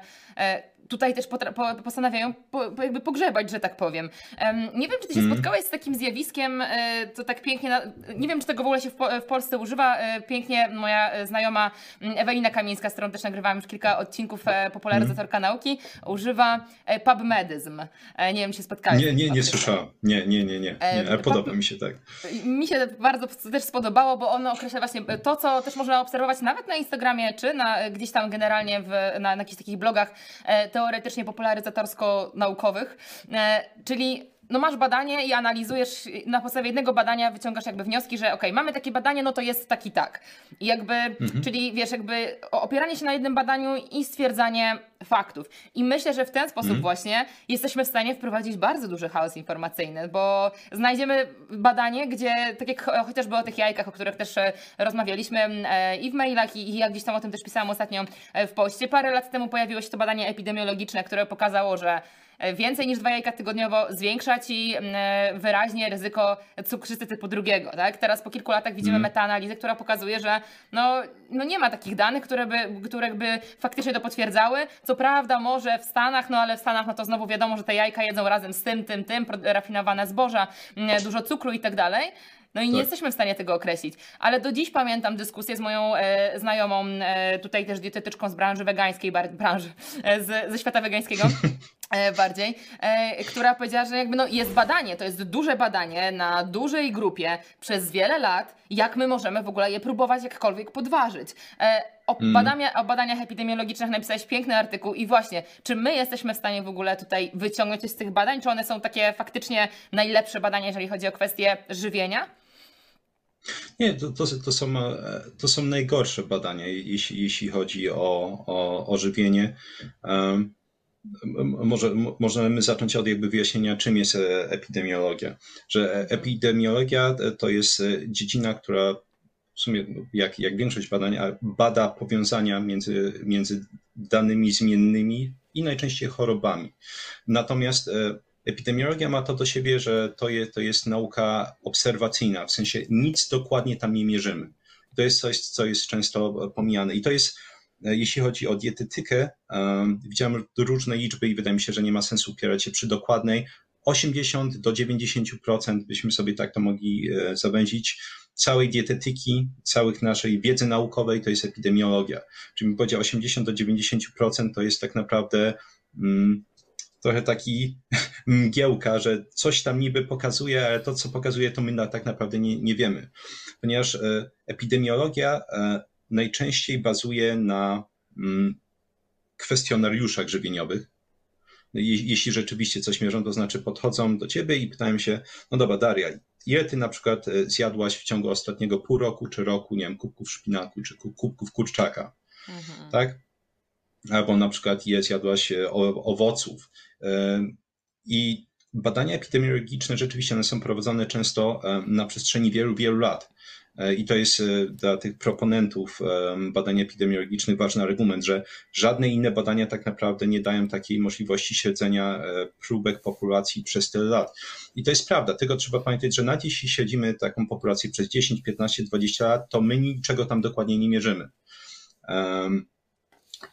tutaj też po, postanawiają po, jakby pogrzebać, że tak powiem. Um, nie wiem, czy ty się mm. spotkałeś z takim zjawiskiem, e, to tak pięknie, na, nie wiem, czy tego w ogóle się w, w Polsce używa. E, pięknie moja e, znajoma mm, Ewelina Kamińska, z którą też nagrywałam już kilka odcinków popularyzatorka mm. nauki, używa pubmedyzm. nie wiem, czy się spotkałeś. Nie, nie, nie słyszałam. Nie, nie, nie, nie. nie ale podoba mi się tak. Mi się bardzo też spodobało, bo ono określa właśnie to, co też można obserwować nawet na Instagramie, czy na, gdzieś tam generalnie w, na, na jakichś takich blogach teoretycznie popularyzatorsko-naukowych, e, czyli no masz badanie i analizujesz, na podstawie jednego badania wyciągasz jakby wnioski, że ok, mamy takie badanie, no to jest tak i tak. I jakby, mhm. czyli wiesz, jakby opieranie się na jednym badaniu i stwierdzanie, faktów. I myślę, że w ten sposób mm. właśnie jesteśmy w stanie wprowadzić bardzo duży chaos informacyjny, bo znajdziemy badanie, gdzie, tak jak chociażby o tych jajkach, o których też e, rozmawialiśmy e, i w mailach, i jak gdzieś tam o tym też pisałam ostatnio w poście, parę lat temu pojawiło się to badanie epidemiologiczne, które pokazało, że E, więcej niż dwa jajka tygodniowo zwiększa ci e, wyraźnie ryzyko cukrzycy typu drugiego. Tak? Teraz po kilku latach widzimy mm. metaanalizę, która pokazuje, że no, no nie ma takich danych, które by, które by faktycznie to potwierdzały. Co prawda może w Stanach, no ale w Stanach no to znowu wiadomo, że te jajka jedzą razem z tym, tym, tym, rafinowane zboża, dużo cukru i tak dalej. No i nie tak. jesteśmy w stanie tego określić. Ale do dziś pamiętam dyskusję z moją e, znajomą, e, tutaj też dietetyczką z branży wegańskiej, branży, e, z, ze świata wegańskiego. E, bardziej, e, która powiedziała, że jakby no jest badanie, to jest duże badanie na dużej grupie przez wiele lat, jak my możemy w ogóle je próbować jakkolwiek podważyć. E, o, mm. badania, o badaniach epidemiologicznych napisałeś piękny artykuł i właśnie, czy my jesteśmy w stanie w ogóle tutaj wyciągnąć coś z tych badań, czy one są takie faktycznie najlepsze badania, jeżeli chodzi o kwestie żywienia? Nie, to, to, to, są, to są najgorsze badania, jeśli, jeśli chodzi o, o, o żywienie. Um, może, możemy zacząć od jakby wyjaśnienia, czym jest epidemiologia. Że epidemiologia to jest dziedzina, która w sumie, jak, jak większość badań, bada powiązania między, między danymi zmiennymi i najczęściej chorobami. Natomiast e, epidemiologia ma to do siebie, że to, je, to jest nauka obserwacyjna, w sensie nic dokładnie tam nie mierzymy. To jest coś, co jest często pomijane. I to jest E, jeśli chodzi o dietetykę, widziałem różne liczby i wydaje mi się, że nie ma sensu upierać się przy dokładnej. 80 do 90% byśmy sobie tak to mogli e, zawęzić. Całej dietetyki, całych naszej wiedzy naukowej to jest epidemiologia. Czyli bym powiedział 80 do 90% to jest tak naprawdę mm, trochę taki mgiełka, że coś tam niby pokazuje, ale to, co pokazuje, to my na, tak naprawdę nie, nie wiemy. Ponieważ e, epidemiologia najczęściej bazuje na mm, kwestionariuszach żywieniowych. No jeśli rzeczywiście coś mierzą, to znaczy podchodzą do ciebie i pytają się, no dobra, Daria, ile ty na przykład e, zjadłaś w ciągu ostatniego pół roku czy roku, nie wiem, kubków szpinaku czy kubków kurczaka, mhm. tak? Albo na przykład ile zjadłaś e, owoców. E, I badania epidemiologiczne rzeczywiście one są prowadzone często na przestrzeni wielu, wielu lat. E, I to jest e, dla tych proponentów e, badań epidemiologicznych ważny argument, że żadne inne badania tak naprawdę nie dają takiej możliwości śledzenia próbek populacji przez tyle lat. I to jest prawda. Tego trzeba pamiętać, że nawet jeśli śledzimy taką populację przez 10, 15, 20 lat, to my niczego tam dokładnie nie mierzymy.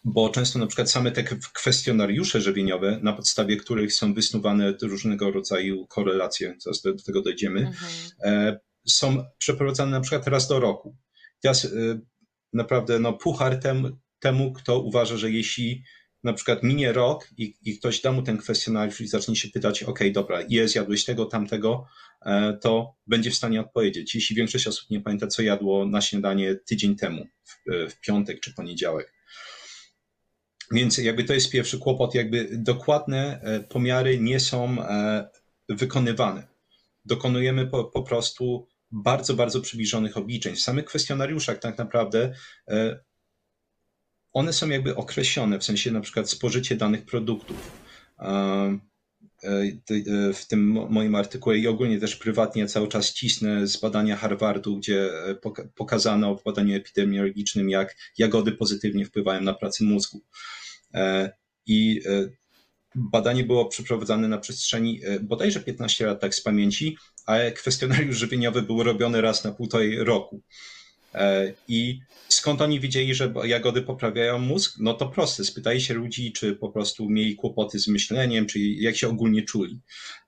Bo często na przykład same te kwestionariusze żywieniowe, na podstawie których są wysnuwane różnego rodzaju korelacje, zaraz do tego dojdziemy, mhm są przeprowadzane na przykład raz do roku. Teraz y, naprawdę no, puchar tem, temu, kto uważa, że jeśli na przykład minie rok i, i ktoś da mu ten kwestionariusz i zacznie się pytać, ok, dobra, ile zjadłeś tego, tamtego, e, to będzie w stanie odpowiedzieć. Jeśli większość osób nie pamięta, co jadło na śniadanie tydzień temu, w, e, w piątek czy poniedziałek. Więc jakby to jest pierwszy kłopot, jakby dokładne e, pomiary nie są wykonywane. Dokonujemy po, po prostu bardzo, bardzo przybliżonych obliczeń. W samych kwestionariuszach tak naprawdę e, one są jakby określone, w sensie na przykład spożycie danych produktów. E, e, w tym moim artykule i ogólnie też prywatnie cały czas cisnę z badania Harvardu, gdzie pokazano w badaniu epidemiologicznym, jak jagody pozytywnie wpływają na pracę mózgu. I badanie było przeprowadzane na przestrzeni bodajże 15 lat, tak z pamięci, a kwestionariusz żywieniowy był robiony raz na półtorej roku. E, I skąd oni wiedzieli, że jagody poprawiają mózg? No to proste. Spytali się ludzi, czy po prostu mieli kłopoty z myśleniem, czy jak się ogólnie czuli.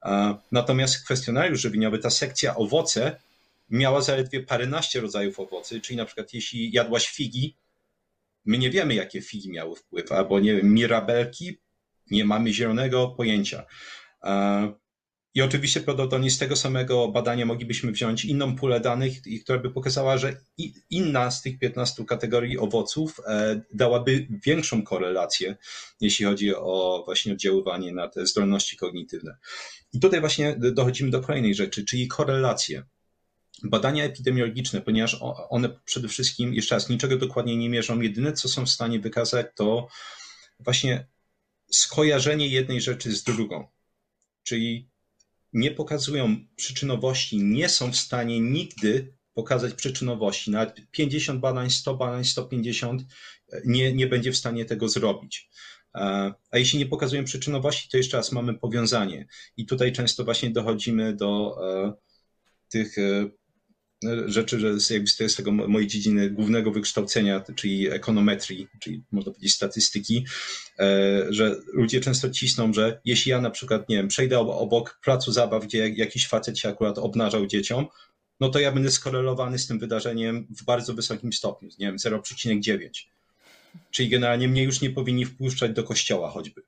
E, natomiast kwestionariusz żywieniowy, ta sekcja owoce, miała zaledwie paręnaście rodzajów owocy, czyli na przykład jeśli jadłaś figi, my nie wiemy, jakie figi miały wpływ, albo nie wiem, mirabelki, nie mamy zielonego pojęcia. E, i oczywiście prawdopodobnie z tego samego badania moglibyśmy wziąć inną pulę danych, która by pokazała, że inna z tych 15 kategorii owoców e, dałaby większą korelację, jeśli chodzi o właśnie oddziaływanie na te zdolności kognitywne. I tutaj właśnie dochodzimy do kolejnej rzeczy, czyli korelacje. Badania epidemiologiczne, ponieważ one przede wszystkim, jeszcze raz, niczego dokładnie nie mierzą, jedyne co są w stanie wykazać, to właśnie skojarzenie jednej rzeczy z drugą. Czyli nie pokazują przyczynowości, nie są w stanie nigdy pokazać przyczynowości. Nawet 50 badań, 100 badań, 150 nie, nie będzie w stanie tego zrobić. A jeśli nie pokazują przyczynowości, to jeszcze raz mamy powiązanie. I tutaj często właśnie dochodzimy do e, tych e, rzeczy, że z, tego mojej dziedziny głównego wykształcenia, czyli ekonometrii, czyli można powiedzieć statystyki, e, że ludzie często cisną, że jeśli ja na przykład, nie wiem, przejdę obok placu zabaw, gdzie jakiś facet się akurat obnażał dzieciom, no to ja będę skorelowany z tym wydarzeniem w bardzo wysokim stopniu, nie wiem, 0,9. Czyli generalnie mnie już nie powinni wpuszczać do kościoła choćby.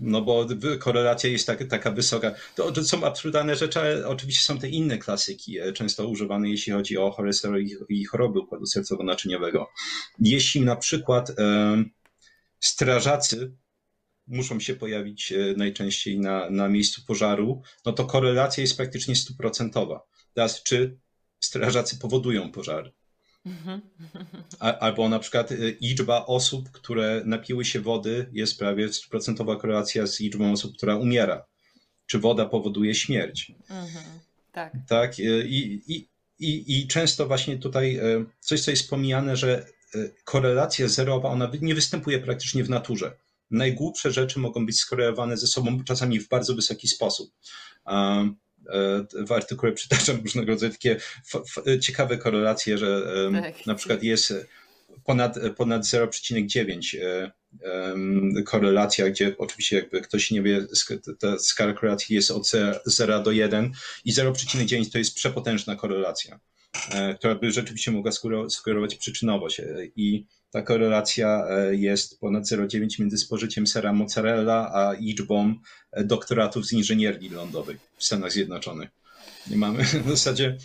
No bo korelacja jest tak, taka wysoka. To, to są absurdalne rzeczy, ale oczywiście są te inne klasyki, e, często używane, jeśli chodzi o cholesterol i choroby układu sercowo-naczyniowego. Jeśli na przykład e, strażacy muszą się pojawić e, najczęściej na, na miejscu pożaru, no to korelacja jest praktycznie stuprocentowa. Teraz, czy strażacy powodują pożary? Albo na przykład y, liczba osób, które napiły się wody, jest prawie procentowa korelacja z liczbą osób, która umiera. Czy woda powoduje śmierć? Mhm. Tak. tak? Y, I, i, i, I często właśnie tutaj y, coś, co jest pomijane, że korelacja zerowa, ona nie występuje praktycznie w naturze. Najgłupsze rzeczy mogą być skorelowane ze sobą czasami w bardzo wysoki sposób. W artykule przytaczam różnego rodzaju takie ciekawe korelacje, że tak. na przykład jest ponad, ponad 0,9 e, korelacja, gdzie oczywiście jakby ktoś nie wie, ta skala korelacji jest od 0 do 1 i 0,9 to jest przepotężna korelacja, e, która by rzeczywiście mogła sugerować przyczynowość. I ta korelacja e, jest ponad 0,9 między spożyciem sera mozzarella a liczbą e, doktoratów z inżynierii lądowej w Stanach Zjednoczonych. Nie mamy w zasadzie.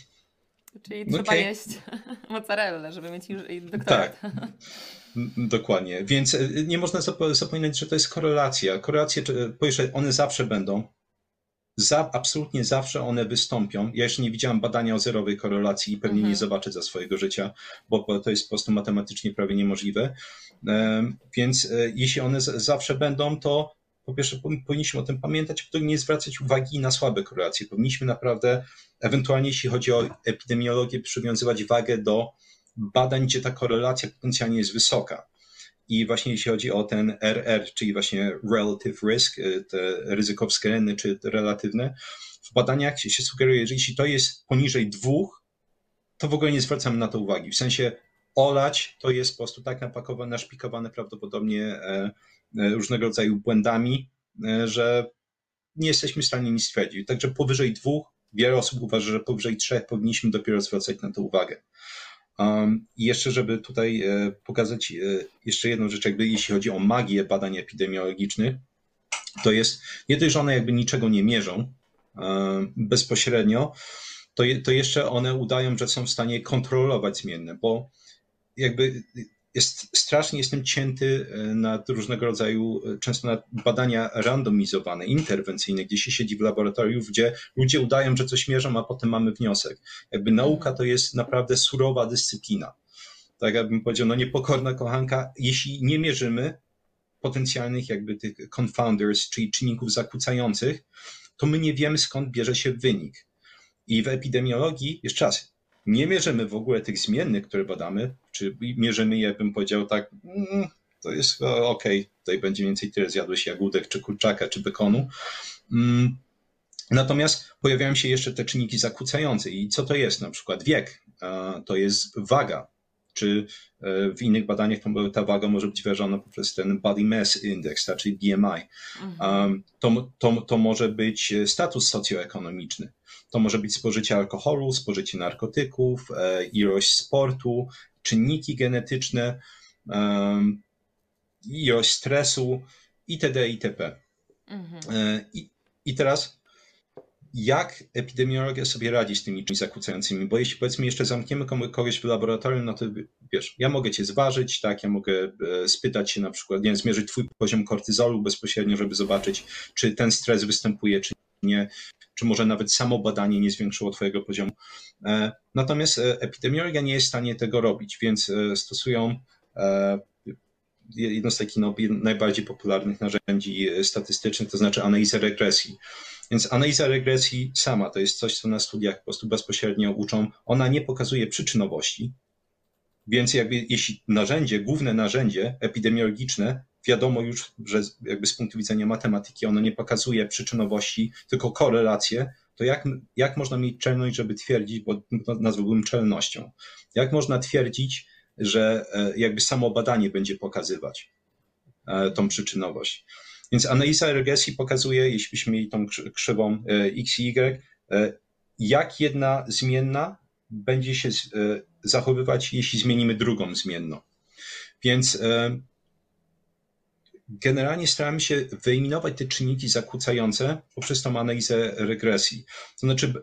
Czyli trzeba okay. jeść mozzarella, żeby mieć doktorat. Tak. Dokładnie. Więc e, nie można zapominać, że to jest korelacja. Korelacje, po pierwsze, one zawsze będą. Za, absolutnie zawsze one wystąpią. Ja jeszcze nie widziałem badania o zerowej korelacji i pewnie mhm. nie zobaczę za swojego życia, bo to jest po prostu matematycznie prawie niemożliwe. Więc e, jeśli one zawsze będą, to po pierwsze powinniśmy o tym pamiętać, po nie zwracać uwagi na słabe korelacje. Powinniśmy naprawdę, ewentualnie jeśli chodzi o epidemiologię, przywiązywać wagę do badań, gdzie ta korelacja potencjalnie jest wysoka. I właśnie jeśli chodzi o ten RR, czyli właśnie relative risk, y, te ryzyko względne czy relatywne, w badaniach się sugeruje, że jeśli to jest poniżej dwóch, to w ogóle nie zwracamy na to uwagi. W sensie olać to jest po prostu tak napakowane, naszpikowane prawdopodobnie e, e, różnego rodzaju błędami, e, że nie jesteśmy w stanie nic stwierdzić. Także powyżej dwóch, wiele osób uważa, że powyżej trzech powinniśmy dopiero zwracać na to uwagę. I jeszcze, żeby tutaj e, pokazać e, jeszcze jedną rzecz, jakby jeśli chodzi o magię badań epidemiologicznych, to jest nie dość, że one jakby niczego nie mierzą bezpośrednio, to, to jeszcze one udają, że są w stanie kontrolować zmienne, bo jakby jest, strasznie jestem cięty e, na różnego rodzaju, e, często na badania randomizowane, interwencyjne, gdzie się siedzi w laboratorium, gdzie ludzie udają, że coś mierzą, a potem mamy wniosek. Jakby nauka to jest naprawdę surowa dyscyplina. Tak jakbym powiedział, no niepokorna kochanka, jeśli nie mierzymy potencjalnych jakby tych confounders, czyli czynników zakłócających, to my nie wiemy skąd bierze się wynik. I w epidemiologii, jeszcze raz, nie mierzymy w ogóle tych zmiennych, które badamy, czy mierzymy je, bym powiedział tak, mm, to jest ok, tutaj będzie więcej tyle zjadłeś jagódek, czy kurczaka, czy bekonu. Mm, natomiast pojawiają się jeszcze te czynniki zakłócające. I co to jest? Na przykład wiek, to jest waga, czy e, w innych badaniach ta waga może być wyrażona poprzez ten Body Mass Index, tak, czyli BMI. Mhm. To, to, to może być status socjoekonomiczny. To może być spożycie alkoholu, spożycie narkotyków, e, ilość sportu, czynniki genetyczne, ilość stresu itd. itp. Mhm. E, I, I teraz jak epidemiologia sobie radzi z tymi czymś zakłócającymi, bo jeśli powiedzmy jeszcze zamkniemy kogoś w laboratorium, no to wiesz, ja mogę cię zważyć, tak, ja mogę e, spytać się na przykład, nie wiem, zmierzyć twój poziom kortyzolu bezpośrednio, żeby zobaczyć, czy ten stres występuje, czy nie, czy może nawet samo badanie nie zwiększyło Twojego poziomu. E, natomiast e, epidemiologia nie jest w stanie tego robić, więc stosują jedno z takich no, najbardziej popularnych narzędzi statystycznych, to znaczy analiza regresji. Więc analiza regresji sama to jest coś, co na studiach po prostu bezpośrednio uczą. Ona nie pokazuje przyczynowości, więc jakby jeśli narzędzie, główne narzędzie epidemiologiczne, wiadomo już, że jakby z punktu widzenia matematyki ono nie pokazuje przyczynowości, tylko korelacje, to jak, jak można mieć czelność, żeby twierdzić, bo nazwałbym czelnością, jak można twierdzić, że e, jakby samo badanie będzie pokazywać e, tą przyczynowość. Więc analiza regresji pokazuje, jeśli byśmy mieli tą krzywą e, x i y, jak jedna zmienna będzie się zachowywać, jeśli zmienimy drugą zmienną. Więc generalnie staramy się wyeliminować te czynniki zakłócające poprzez tą analizę regresji. To znaczy,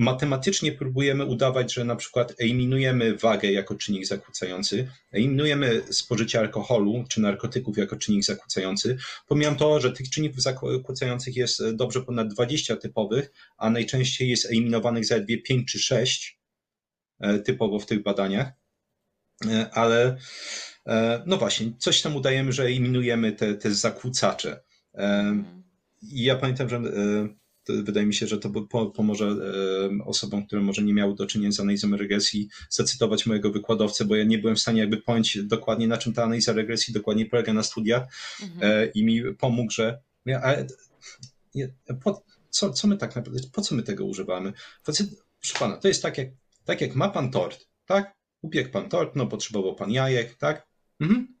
matematycznie próbujemy udawać, że na przykład eliminujemy wagę jako czynnik zakłócający, eliminujemy spożycie alkoholu czy narkotyków jako czynnik zakłócający. Pomijam to, że tych czynników zakłócających jest dobrze ponad 20 typowych, a najczęściej jest eliminowanych zaledwie 5 czy 6 e, typowo w tych badaniach. E, ale e, no właśnie, coś tam udajemy, że eliminujemy te, te zakłócacze. Mhm. I ja pamiętam, że wydaje mi się, że to pomoże osobom, które może nie miały do czynienia z analizą regresji, zacytować mojego wykładowcę, bo ja nie byłem w stanie jakby pojąć dokładnie, na czym ta analiza regresji dokładnie polega na studiach mhm. E, i mi pomógł, że ale, po, co, co my tak naprawdę, po co my tego używamy? Proszę pana, to jest tak jak, tak jak ma pan tort, tak? Upiekł pan tort, no potrzebował pan jajek, tak? Mhm.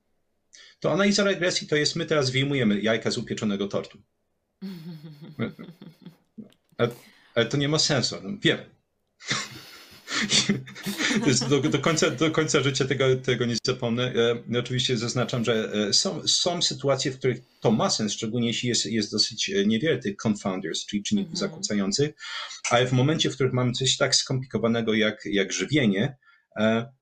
To analiza regresji to jest, my teraz wyjmujemy jajka z upieczonego tortu. Ale, ale to nie ma sensu. No, wiem. do, do, końca, do końca życia tego, tego nie zapomnę. E, oczywiście zaznaczam, że e, są, są sytuacje, w których to ma sens, szczególnie jeśli jest, jest dosyć e, niewiele tych confounders, czyli czynników mm -hmm. zakłócających, ale w momencie, w którym mamy coś tak skomplikowanego jak, jak żywienie, e,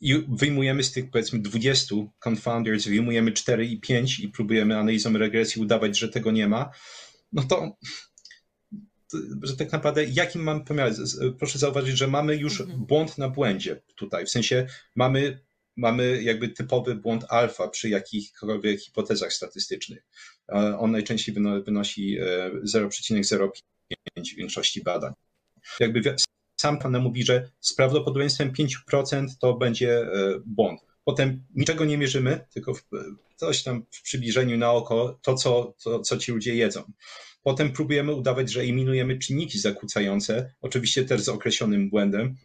i wyjmujemy z tych powiedzmy 20 confounders, wyjmujemy 4 i 5 i próbujemy analizą regresji udawać, że tego nie ma, no to że tak naprawdę jakim mamy pomiar? Proszę zauważyć, że mamy już mhm. błąd na błędzie tutaj. W sensie mamy, mamy jakby typowy błąd alfa przy jakichkolwiek hipotezach statystycznych. On najczęściej wynosi 0,05 e, w większości badań. Jakby sam pan mówi, że z prawdopodobieństwem 5% to będzie e, błąd. Potem niczego nie mierzymy, tylko coś tam w przybliżeniu na oko, to co, to, co ci ludzie jedzą. Potem próbujemy udawać, że eliminujemy czynniki zakłócające, oczywiście też z określonym błędem,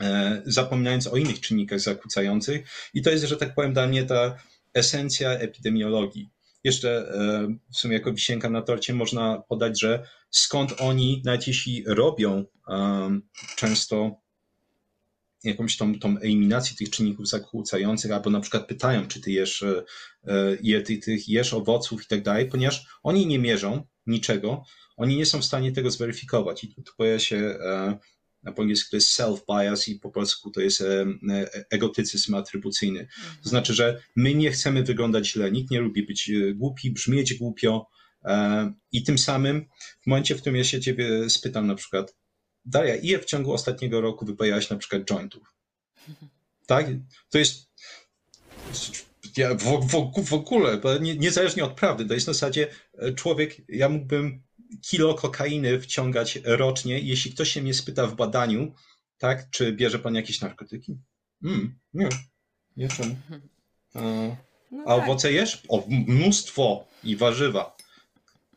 e, zapominając o innych czynnikach zakłócających. I to jest, że tak powiem, dla mnie ta esencja epidemiologii. Jeszcze e, w sumie jako wisienka na torcie można podać, że skąd oni, nawet jeśli robią um, często jakąś tą, tą eliminację tych czynników zakłócających, albo na przykład pytają, czy ty jesz, e, je, ty, ty jesz owoców i tak dalej, ponieważ oni nie mierzą niczego, oni nie są w stanie tego zweryfikować. I tu pojawia się e, po angielsku to jest self-bias i po polsku to jest e, egotycyzm atrybucyjny. Mhm. To znaczy, że my nie chcemy wyglądać źle, nikt nie lubi być głupi, brzmieć głupio i tym samym w momencie, w którym ja się ciebie spytam na przykład, Daria, ile w ciągu ostatniego roku wypalałaś na przykład jointów? Tak? To jest ja w, w, w ogóle, nie, niezależnie od prawdy, to jest na zasadzie e, człowiek, ja mógłbym kilo kokainy wciągać rocznie, jeśli ktoś się mnie spyta w badaniu, tak, czy bierze pan jakieś narkotyki? Mm, nie, nie czemu. A, no a tak. owoce jesz? O, mnóstwo i warzywa.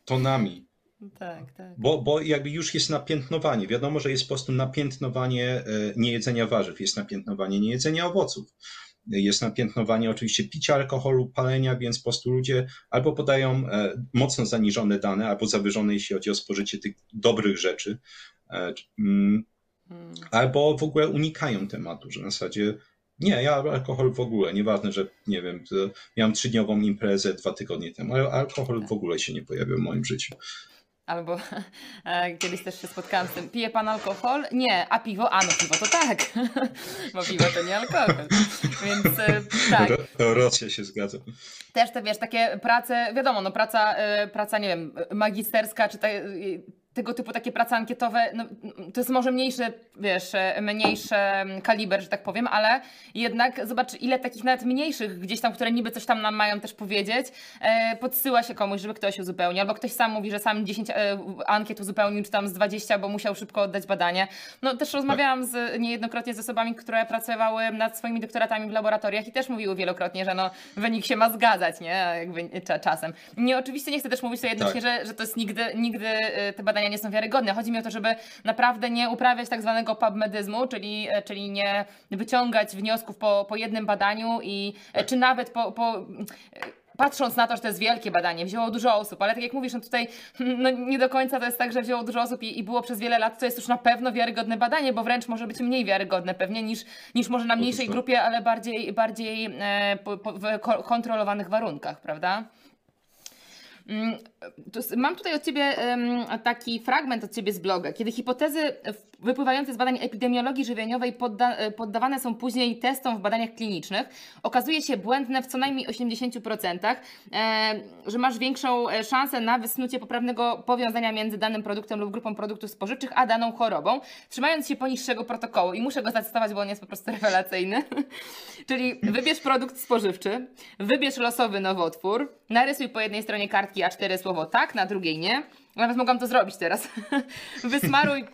Tonami. Tak, tak. Bo, bo jakby już jest napiętnowanie. Wiadomo, że jest po prostu napiętnowanie e, niejedzenia warzyw, jest napiętnowanie niejedzenia owoców. Jest napiętnowanie oczywiście picia alkoholu, palenia, więc po prostu ludzie albo podają e, mocno zaniżone dane, albo zawyżone, jeśli chodzi o spożycie tych dobrych rzeczy, e, mm, hmm. albo w ogóle unikają tematu, że na zasadzie nie, ja alkohol w ogóle, nieważne, że nie wiem, miałem trzydniową imprezę dwa tygodnie temu, ale alkohol w tak. ogóle się nie pojawił w moim życiu. Albo e, kiedyś też się spotkałam z tym, pije pan alkohol? Nie, a piwo? A no piwo to tak, bo piwo to nie alkohol. Więc e, tak. Rosja się zgadza. Też te, wiesz, takie prace, wiadomo, no praca, e, praca, nie wiem, magisterska, czy te, tego typu takie prace ankietowe, no, to jest może mniejszy, wiesz, mniejszy kaliber, że tak powiem, ale jednak zobacz, ile takich nawet mniejszych gdzieś tam, które niby coś tam nam mają też powiedzieć, e, podsyła się komuś, żeby ktoś uzupełnił, albo ktoś sam mówi, że sam 10 e, ankiet uzupełnił, czy tam z 20, bo musiał szybko oddać badanie. No też rozmawiałam z, niejednokrotnie z osobami, które pracowały nad swoimi doktoratami w laboratoriach i też mówiły wielokrotnie, że no wynik się ma zgadzać, nie, jakby czasem. Nie, oczywiście nie chcę też mówić to jednocześnie, tak. że, że to jest nigdy, nigdy e, te badania badania nie są wiarygodne. Chodzi mi o to, żeby naprawdę nie uprawiać tak zwanego pubmedyzmu, czyli, e, czyli nie wyciągać wniosków po, po jednym badaniu i e, czy nawet po, po e, patrząc na to, że to jest wielkie badanie, wzięło dużo osób, ale tak jak mówisz, no tutaj no nie do końca to jest tak, że wzięło dużo osób i, i, było przez wiele lat, to jest już na pewno wiarygodne badanie, bo wręcz może być mniej wiarygodne pewnie niż, niż może na mniejszej grupie, ale bardziej, bardziej e, po, po, w kontrolowanych warunkach, prawda? Mm, mam tutaj od Ciebie taki fragment od Ciebie z bloga. Kiedy hipotezy wypływające z badań epidemiologii żywieniowej podda e, poddawane są później testom w badaniach klinicznych, okazuje się błędne w co najmniej 80%, e, że masz większą e, szansę na wysnucie poprawnego powiązania między danym produktem lub grupą produktów spożywczych, a daną chorobą, trzymając się poniższego protokołu. I muszę go zacytować, bo on jest po prostu rewelacyjny. Czyli wybierz produkt spożywczy, wybierz losowy nowotwór, narysuj po jednej stronie kartki A4 słowo tak, na drugiej nie, nawet mogłam to zrobić teraz. wysmaruj,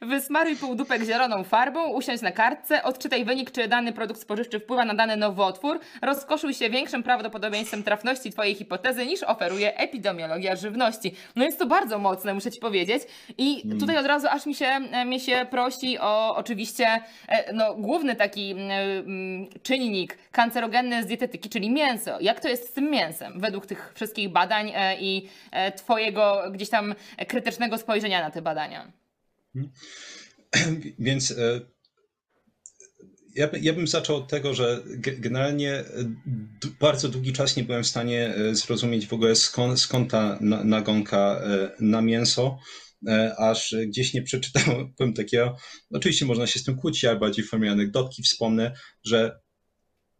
wysmaruj półdupek zieloną farbą, usiądź na kartce, odczytaj wynik, czy dany produkt spożywczy wpływa na dany nowotwór, rozkoszuj się większym prawdopodobieństwem trafności Twojej hipotezy niż oferuje epidemiologia żywności. No jest to bardzo mocne, muszę Ci powiedzieć. I mm. tutaj od razu aż mi się, e, mi się prosi o oczywiście e, no, główny taki mm, czynnik kancerogenny z dietetyki, czyli mięso. Jak to jest z tym mięsem według tych wszystkich badań i Twojego gdzieś tam krytycznego spojrzenia na te badania. Więc e, ja, ja bym zaczął od tego, że generalnie e, bardzo długi czas nie byłem w stanie e, zrozumieć w ogóle skąd, skąd ta nagonka na mięso, aż gdzieś nie przeczytałem takiego, oczywiście można się z tym kłócić, ale bardziej w formie anegdotki wspomnę, że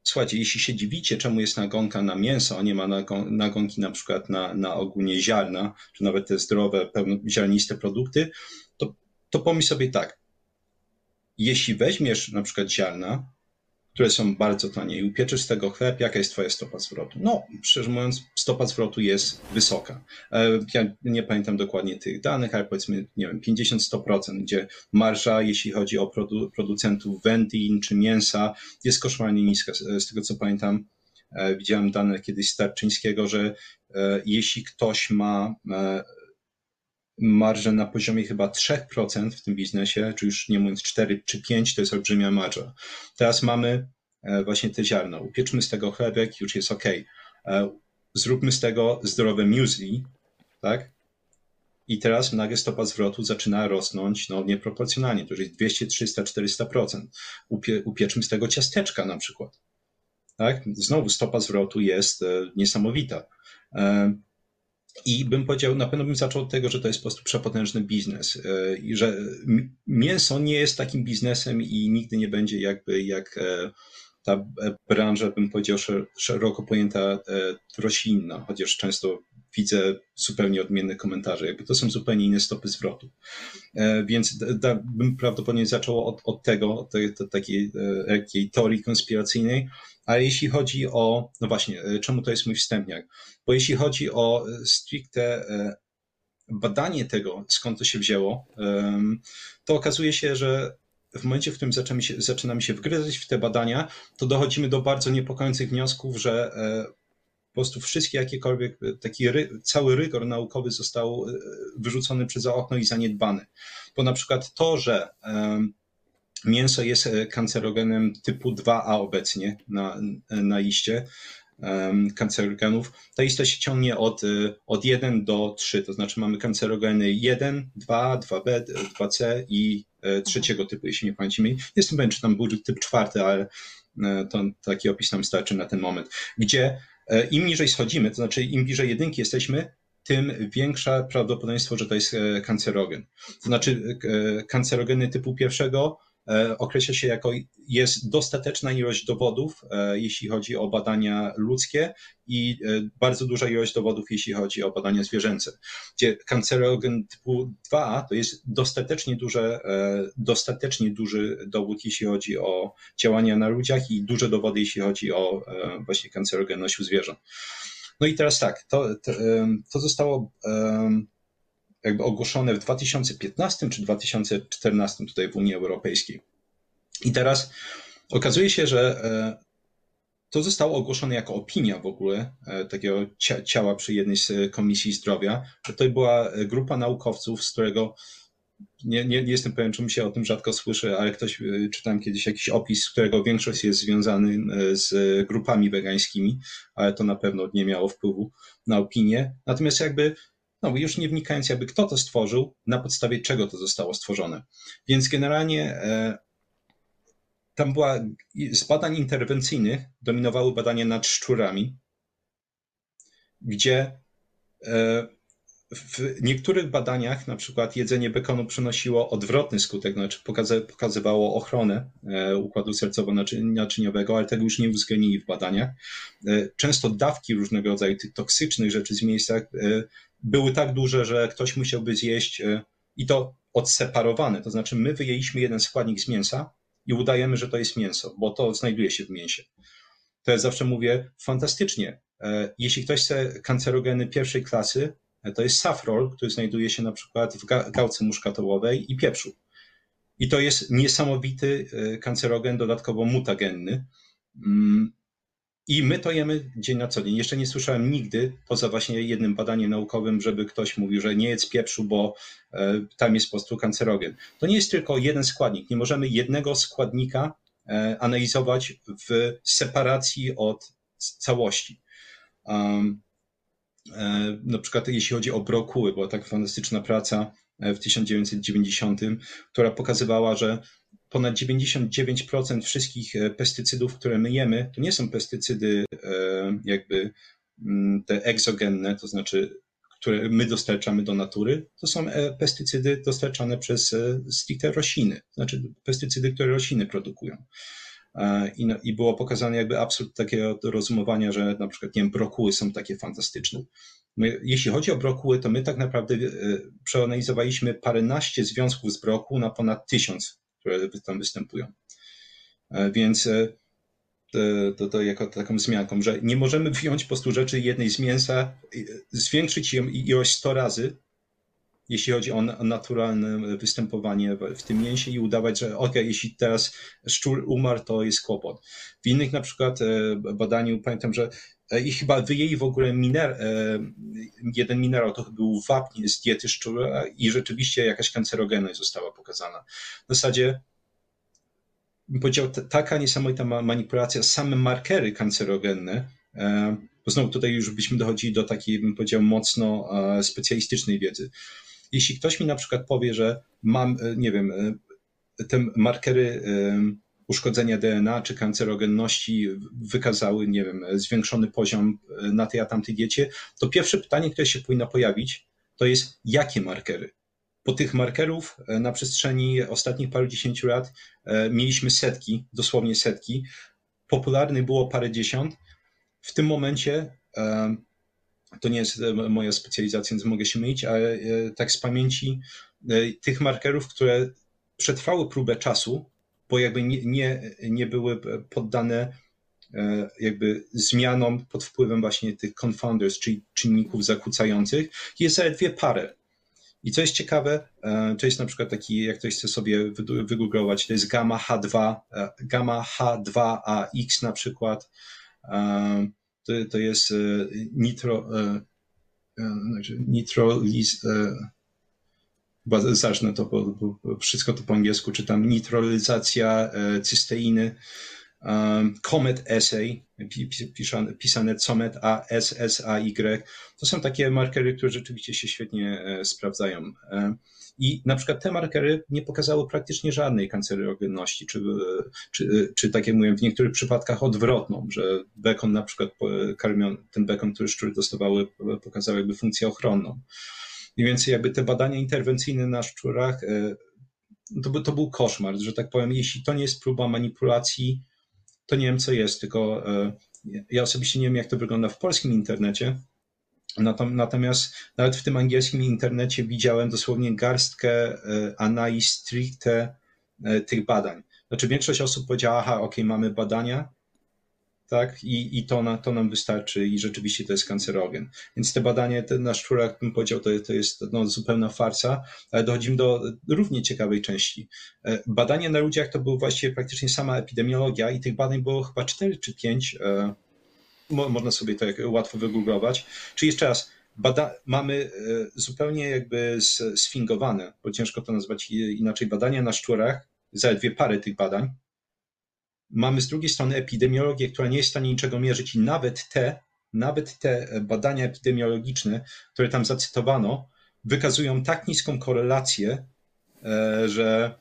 Słuchajcie, jeśli się dziwicie, czemu jest nagonka na mięso, a nie ma nagonki na przykład na, na ogólnie ziarna, czy nawet te zdrowe, pełnoziarniste produkty, to, to pomyśl sobie tak. Jeśli weźmiesz na przykład ziarna, które są bardzo tanie i upieczysz z tego chleb, jaka jest twoja stopa zwrotu? No, szczerze mówiąc, stopa zwrotu jest wysoka. E, ja nie pamiętam dokładnie tych danych, ale powiedzmy, nie wiem, 50-100%, gdzie marża, jeśli chodzi o produ producentów wędlin czy mięsa, jest koszmarnie niska. Z tego co pamiętam, e, widziałem dane kiedyś Starczyńskiego, że e, jeśli ktoś ma marżę na poziomie chyba 3% w tym biznesie, czy już nie mówiąc 4 czy 5, to jest olbrzymia marża. Teraz mamy e, właśnie te ziarno. Upieczmy z tego chlebek, już jest ok. E, zróbmy z tego zdrowe muesli, tak? I teraz nagle stopa zwrotu zaczyna rosnąć no, nieproporcjonalnie. To już jest 200, 300, 400%. Upie, upieczmy z tego ciasteczka na przykład. Tak? Znowu stopa zwrotu jest e, niesamowita. I bym powiedział, na pewno bym zaczął od tego, że to jest po prostu przepotężny biznes e, i że mięso nie jest takim biznesem i nigdy nie będzie jakby jak e, ta e, branża, bym powiedział, szeroko pojęta roślinna, chociaż często widzę zupełnie odmienne komentarze. Jakby to są zupełnie inne stopy zwrotu. Więc da, bym prawdopodobnie zaczął od, od tego, od tej, takiej, takiej teorii konspiracyjnej, ale jeśli chodzi o, no właśnie, e, czemu to jest mój wstępniak? Bo jeśli chodzi o e, stricte e, badanie tego, skąd to się wzięło, to okazuje się, że w momencie, w którym zaczynamy się, zaczynamy się wgryzać w te badania, to dochodzimy do bardzo niepokojących wniosków, że po prostu wszystkie jakiekolwiek, taki ry, cały rygor naukowy został wyrzucony przez okno i zaniedbany. Bo na przykład to, że Mięso jest e, kancerogenem typu 2A obecnie na, na liście kancerogenów. Ta lista się ciągnie od, e, od 1 do 3, to znaczy mamy kancerogeny 1, 2, 2B, 2C i e, trzeciego mhm. typu, jeśli nie pamiętam. Jestem pewien, czy tam był typ czwarty, ale to taki opis nam starczy na ten moment. Gdzie im niżej schodzimy, to znaczy im bliżej jedynki jesteśmy, tym większe prawdopodobieństwo, że to jest kancerogen. To znaczy kancerogeny typu pierwszego określa się jako jest dostateczna ilość dowodów, jeśli chodzi o badania ludzkie i bardzo duża ilość dowodów, jeśli chodzi o badania zwierzęce. Gdzie kancerogen typu 2 to jest dostatecznie, duże, dostatecznie duży dowód, jeśli chodzi o działania na ludziach i duże dowody, jeśli chodzi o właśnie kancerogenność u zwierząt. No i teraz tak, to, to, to zostało jakby ogłoszone w 2015 czy 2014 tutaj w Unii Europejskiej. I teraz okazuje się, że e, to zostało ogłoszone jako opinia w ogóle e, takiego ciała przy jednej z Komisji Zdrowia. To była grupa naukowców, z którego nie, nie, nie, jestem pewien, czemu się o tym rzadko słyszy, ale ktoś, e, czytałem kiedyś jakiś opis, którego większość jest związany z grupami wegańskimi, ale to na pewno nie miało wpływu na opinię. Natomiast jakby no już nie wnikając jakby kto to stworzył, na podstawie czego to zostało stworzone. Więc generalnie e, tam była, z badań interwencyjnych dominowały badania nad szczurami, gdzie e, w niektórych badaniach, na przykład jedzenie bekonu przynosiło odwrotny skutek, znaczy pokazywało ochronę e, układu sercowo-naczyniowego, ale tego już nie uwzględnili w badaniach. Często dawki różnego rodzaju tych toksycznych rzeczy z miejsca były tak duże, że ktoś musiałby zjeść e, i to odseparowane. To znaczy, my wyjęliśmy jeden składnik z mięsa i udajemy, że to jest mięso, bo to znajduje się w mięsie. To ja zawsze mówię, fantastycznie. E, jeśli ktoś chce kancerogeny pierwszej klasy, e, to jest safrol, który znajduje się na przykład w gałce muszkatołowej i pieprzu. I to jest niesamowity kancerogen, dodatkowo mutagenny. Mm, i my to jemy dzień na co dzień. Jeszcze nie słyszałem nigdy, poza właśnie jednym badaniem naukowym, żeby ktoś mówił, że nie jedz pieprzu, bo e, tam jest po prostu kancerogen. To nie jest tylko jeden składnik. Nie możemy jednego składnika e, analizować w separacji od całości. Na przykład jeśli chodzi o brokuły, była tak fantastyczna praca w 1990, która pokazywała, że ponad 99% wszystkich e, pestycydów, które my jemy, to nie są pestycydy e, jakby mm, te egzogenne, to znaczy które my dostarczamy do natury, to są e, pestycydy dostarczane przez stricte rośliny, znaczy pestycydy, które rośliny produkują. I, no, I, było pokazane jakby absurd takiego rozumowania, że na przykład, nie wiem, brokuły są takie fantastyczne. My, jeśli chodzi o brokuły, to my tak naprawdę przeanalizowaliśmy paręnaście związków z brokuł na ponad tysiąc które tam występują. E, więc e, to, to jako taką wzmianką, że nie możemy wziąć po prostu rzeczy jednej z mięsa, zwiększyć ją ilość 100 razy, jeśli chodzi o naturalne występowanie w tym mięsie i udawać, że ok, jeśli teraz szczur umarł, to jest kłopot. W innych na przykład e, badaniu pamiętam, że i chyba wyjęli w ogóle miner, jeden minerał, to był wapń z diety szczura i rzeczywiście jakaś kancerogenność została pokazana. W zasadzie bym powiedział, taka niesamowita manipulacja, same markery kancerogenne, e, bo znowu tutaj już byśmy dochodzili do takiej, bym powiedział, mocno e, specjalistycznej wiedzy. Jeśli ktoś mi na przykład powie, że mam, e, nie wiem, te markery uszkodzenia DNA czy kancerogenności wykazały, nie wiem, zwiększony poziom na tej a tamtej diecie, to pierwsze pytanie, które się powinno pojawić, to jest jakie markery? Po tych markerów e, na przestrzeni ostatnich paru dziesięciu lat e, mieliśmy setki, dosłownie setki. Popularnych było parę dziesiąt. W tym momencie e, to nie jest moja specjalizacja, więc mogę się mylić, ale tak z pamięci tych markerów, które przetrwały próbę czasu, bo jakby nie, nie, nie były poddane jakby zmianom pod wpływem właśnie tych confounders, czyli czynników zakłócających, jest zaledwie parę. I co jest ciekawe, e, to jest na przykład taki, jak ktoś chce sobie wygooglować, to jest gamma H2, e, gamma H2AX na przykład. E, to, to jest nitro, znaczy nitroliz, chyba zacznę to, bo wszystko to po angielsku czytam, nitrolizacja cysteiny, Comet Essay, pisane Comet A, S, S, A, Y. To są takie markery, które rzeczywiście się świetnie e, sprawdzają. E, I na przykład te markery nie pokazały praktycznie żadnej kancerogenności, czy, e, czy, czy tak jak mówiłem, w niektórych przypadkach odwrotną, że bekon na przykład karmion, ten bekon, który szczury dostawały, pokazał jakby funkcję ochronną. Mniej więcej jakby te badania interwencyjne na szczurach to, by, to był koszmar, że tak powiem. Jeśli to nie jest próba manipulacji, to nie wiem co jest, tylko ja osobiście nie wiem, jak to wygląda w polskim internecie. Natomiast nawet w tym angielskim internecie widziałem dosłownie garstkę analiz stricte tych badań. Znaczy większość osób powiedziała, aha, ok, mamy badania, tak, i, i to, na, to nam wystarczy i rzeczywiście to jest kancerogen. Więc te badanie te na szczurach, bym powiedział, to, to jest no, zupełna farsa, ale dochodzimy do równie ciekawej części. E, badanie na ludziach to była właściwie praktycznie sama epidemiologia i tych badań było chyba 4 czy 5, e, można sobie to łatwo wygooglować. Czyli jeszcze raz, bada, mamy e, zupełnie jakby sfingowane, bo ciężko to nazwać inaczej, badania na szczurach, zaledwie parę tych badań. Mamy z drugiej strony epidemiologię, która nie jest w stanie niczego mierzyć i nawet te, nawet te badania epidemiologiczne, które tam zacytowano, wykazują tak niską korelację, e, że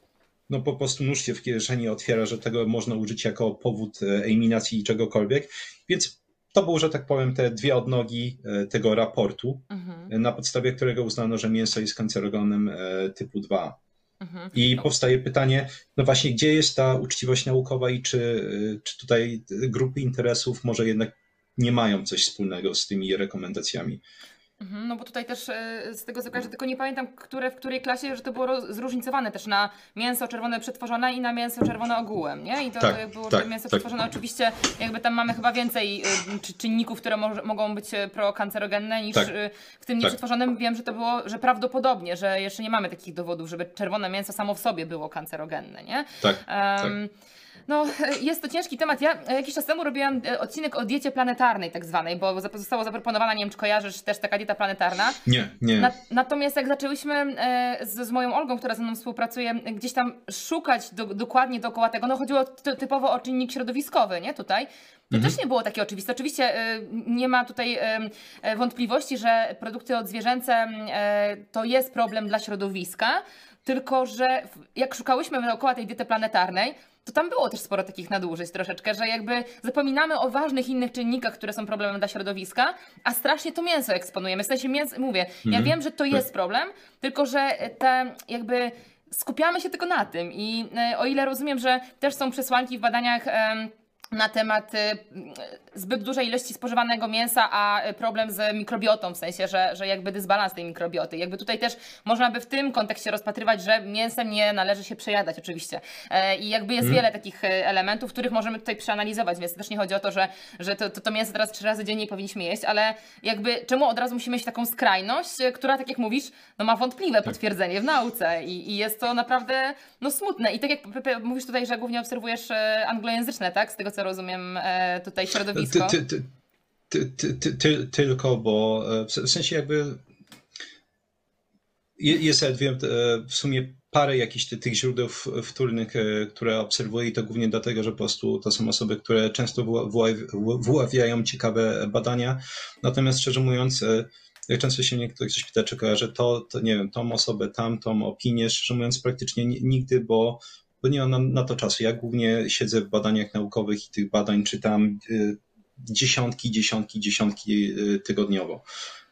no po prostu nóż się w kieszeni otwiera, że tego można użyć jako powód e, eliminacji czegokolwiek. Więc to było, że tak powiem, te dwie odnogi e, tego raportu, mhm. na podstawie którego uznano, że mięso jest kancerogenem typu 2. Mhm. I powstaje pytanie, no właśnie, gdzie jest ta uczciwość naukowa i czy, czy tutaj grupy interesów może jednak nie mają coś wspólnego z tymi rekomendacjami? Mhm, no bo tutaj też e, z tego co kojarzę, tylko nie pamiętam, które, w której klasie, że to było zróżnicowane też na mięso czerwone przetworzone i na mięso czerwone ogółem, nie? I to, tak, to było, tak, mięso tak. przetworzone oczywiście jakby tam mamy chyba więcej y, czynników, które mo mogą być e, prokancerogenne niż tak, w tym tak. nieprzetworzonym. Wiem, że to było, że prawdopodobnie, że jeszcze nie mamy takich dowodów, żeby czerwone mięso samo w sobie było kancerogenne, nie? Tak, um, tak. No, jest to ciężki temat. Ja e, jakiś czas temu robiłam e, odcinek o diecie planetarnej tak zwanej, bo zostało zaproponowana, nie wiem czy kojarzysz też taka dieta planetarna. Nie, nie. Na, natomiast jak zaczęłyśmy e, z, z, moją Olgą, która ze mną współpracuje, gdzieś tam szukać do, dokładnie dookoła tego, no chodziło ty, typowo o czynnik środowiskowy, nie, tutaj. To mhm. też nie było takie oczywiste. Oczywiście nie ma tutaj wątpliwości, że produkty odzwierzęce to jest problem dla środowiska, tylko że jak szukałyśmy dookoła tej diety planetarnej, to tam było też sporo takich nadużyć troszeczkę, że jakby zapominamy o ważnych innych czynnikach, które są problemem dla środowiska, a strasznie to mięso eksponujemy. W sensie mięso, mówię, ja mhm. wiem, że to jest tak. problem, tylko że te jakby skupiamy się tylko na tym i e, o ile rozumiem, że też są przesłanki w badaniach na temat y, zbyt dużej ilości spożywanego mięsa, a problem z mikrobiotą, w sensie, że, że jakby dysbalans tej mikrobioty. Jakby tutaj też można by w tym kontekście rozpatrywać, że mięsem nie należy się przejadać oczywiście. E, I jakby jest hmm. wiele takich e, elementów, których możemy tutaj przeanalizować, więc też nie chodzi o to, że, że to, to, to mięso teraz trzy razy dziennie powinniśmy jeść, ale jakby czemu od razu musimy mieć taką skrajność, która tak jak mówisz, no ma wątpliwe tak. potwierdzenie w nauce i, i jest to naprawdę no smutne. I tak jak mówisz tutaj, że głównie obserwujesz anglojęzyczne, tak? Z tego co rozumiem, e, tutaj środowisko. Ty, ty, ty, ty, tylko, bo e, w sensie jakby jest dwie, e, w sumie parę jakichś tych źródeł wtórnych, które obserwuję i to głównie dlatego, że po prostu to są osoby, które często wyławiają ciekawe badania. Natomiast szczerze mówiąc, jak często się nie ktoś pyta, czy kojarzy to, to, nie wiem, tą osobę, tamtą opinię, szczerze mówiąc praktycznie nigdy, bo bo nie mam na, na to czasu. Ja głównie siedzę w badaniach naukowych i tych badań czytam y, dziesiątki, dziesiątki, dziesiątki y, tygodniowo.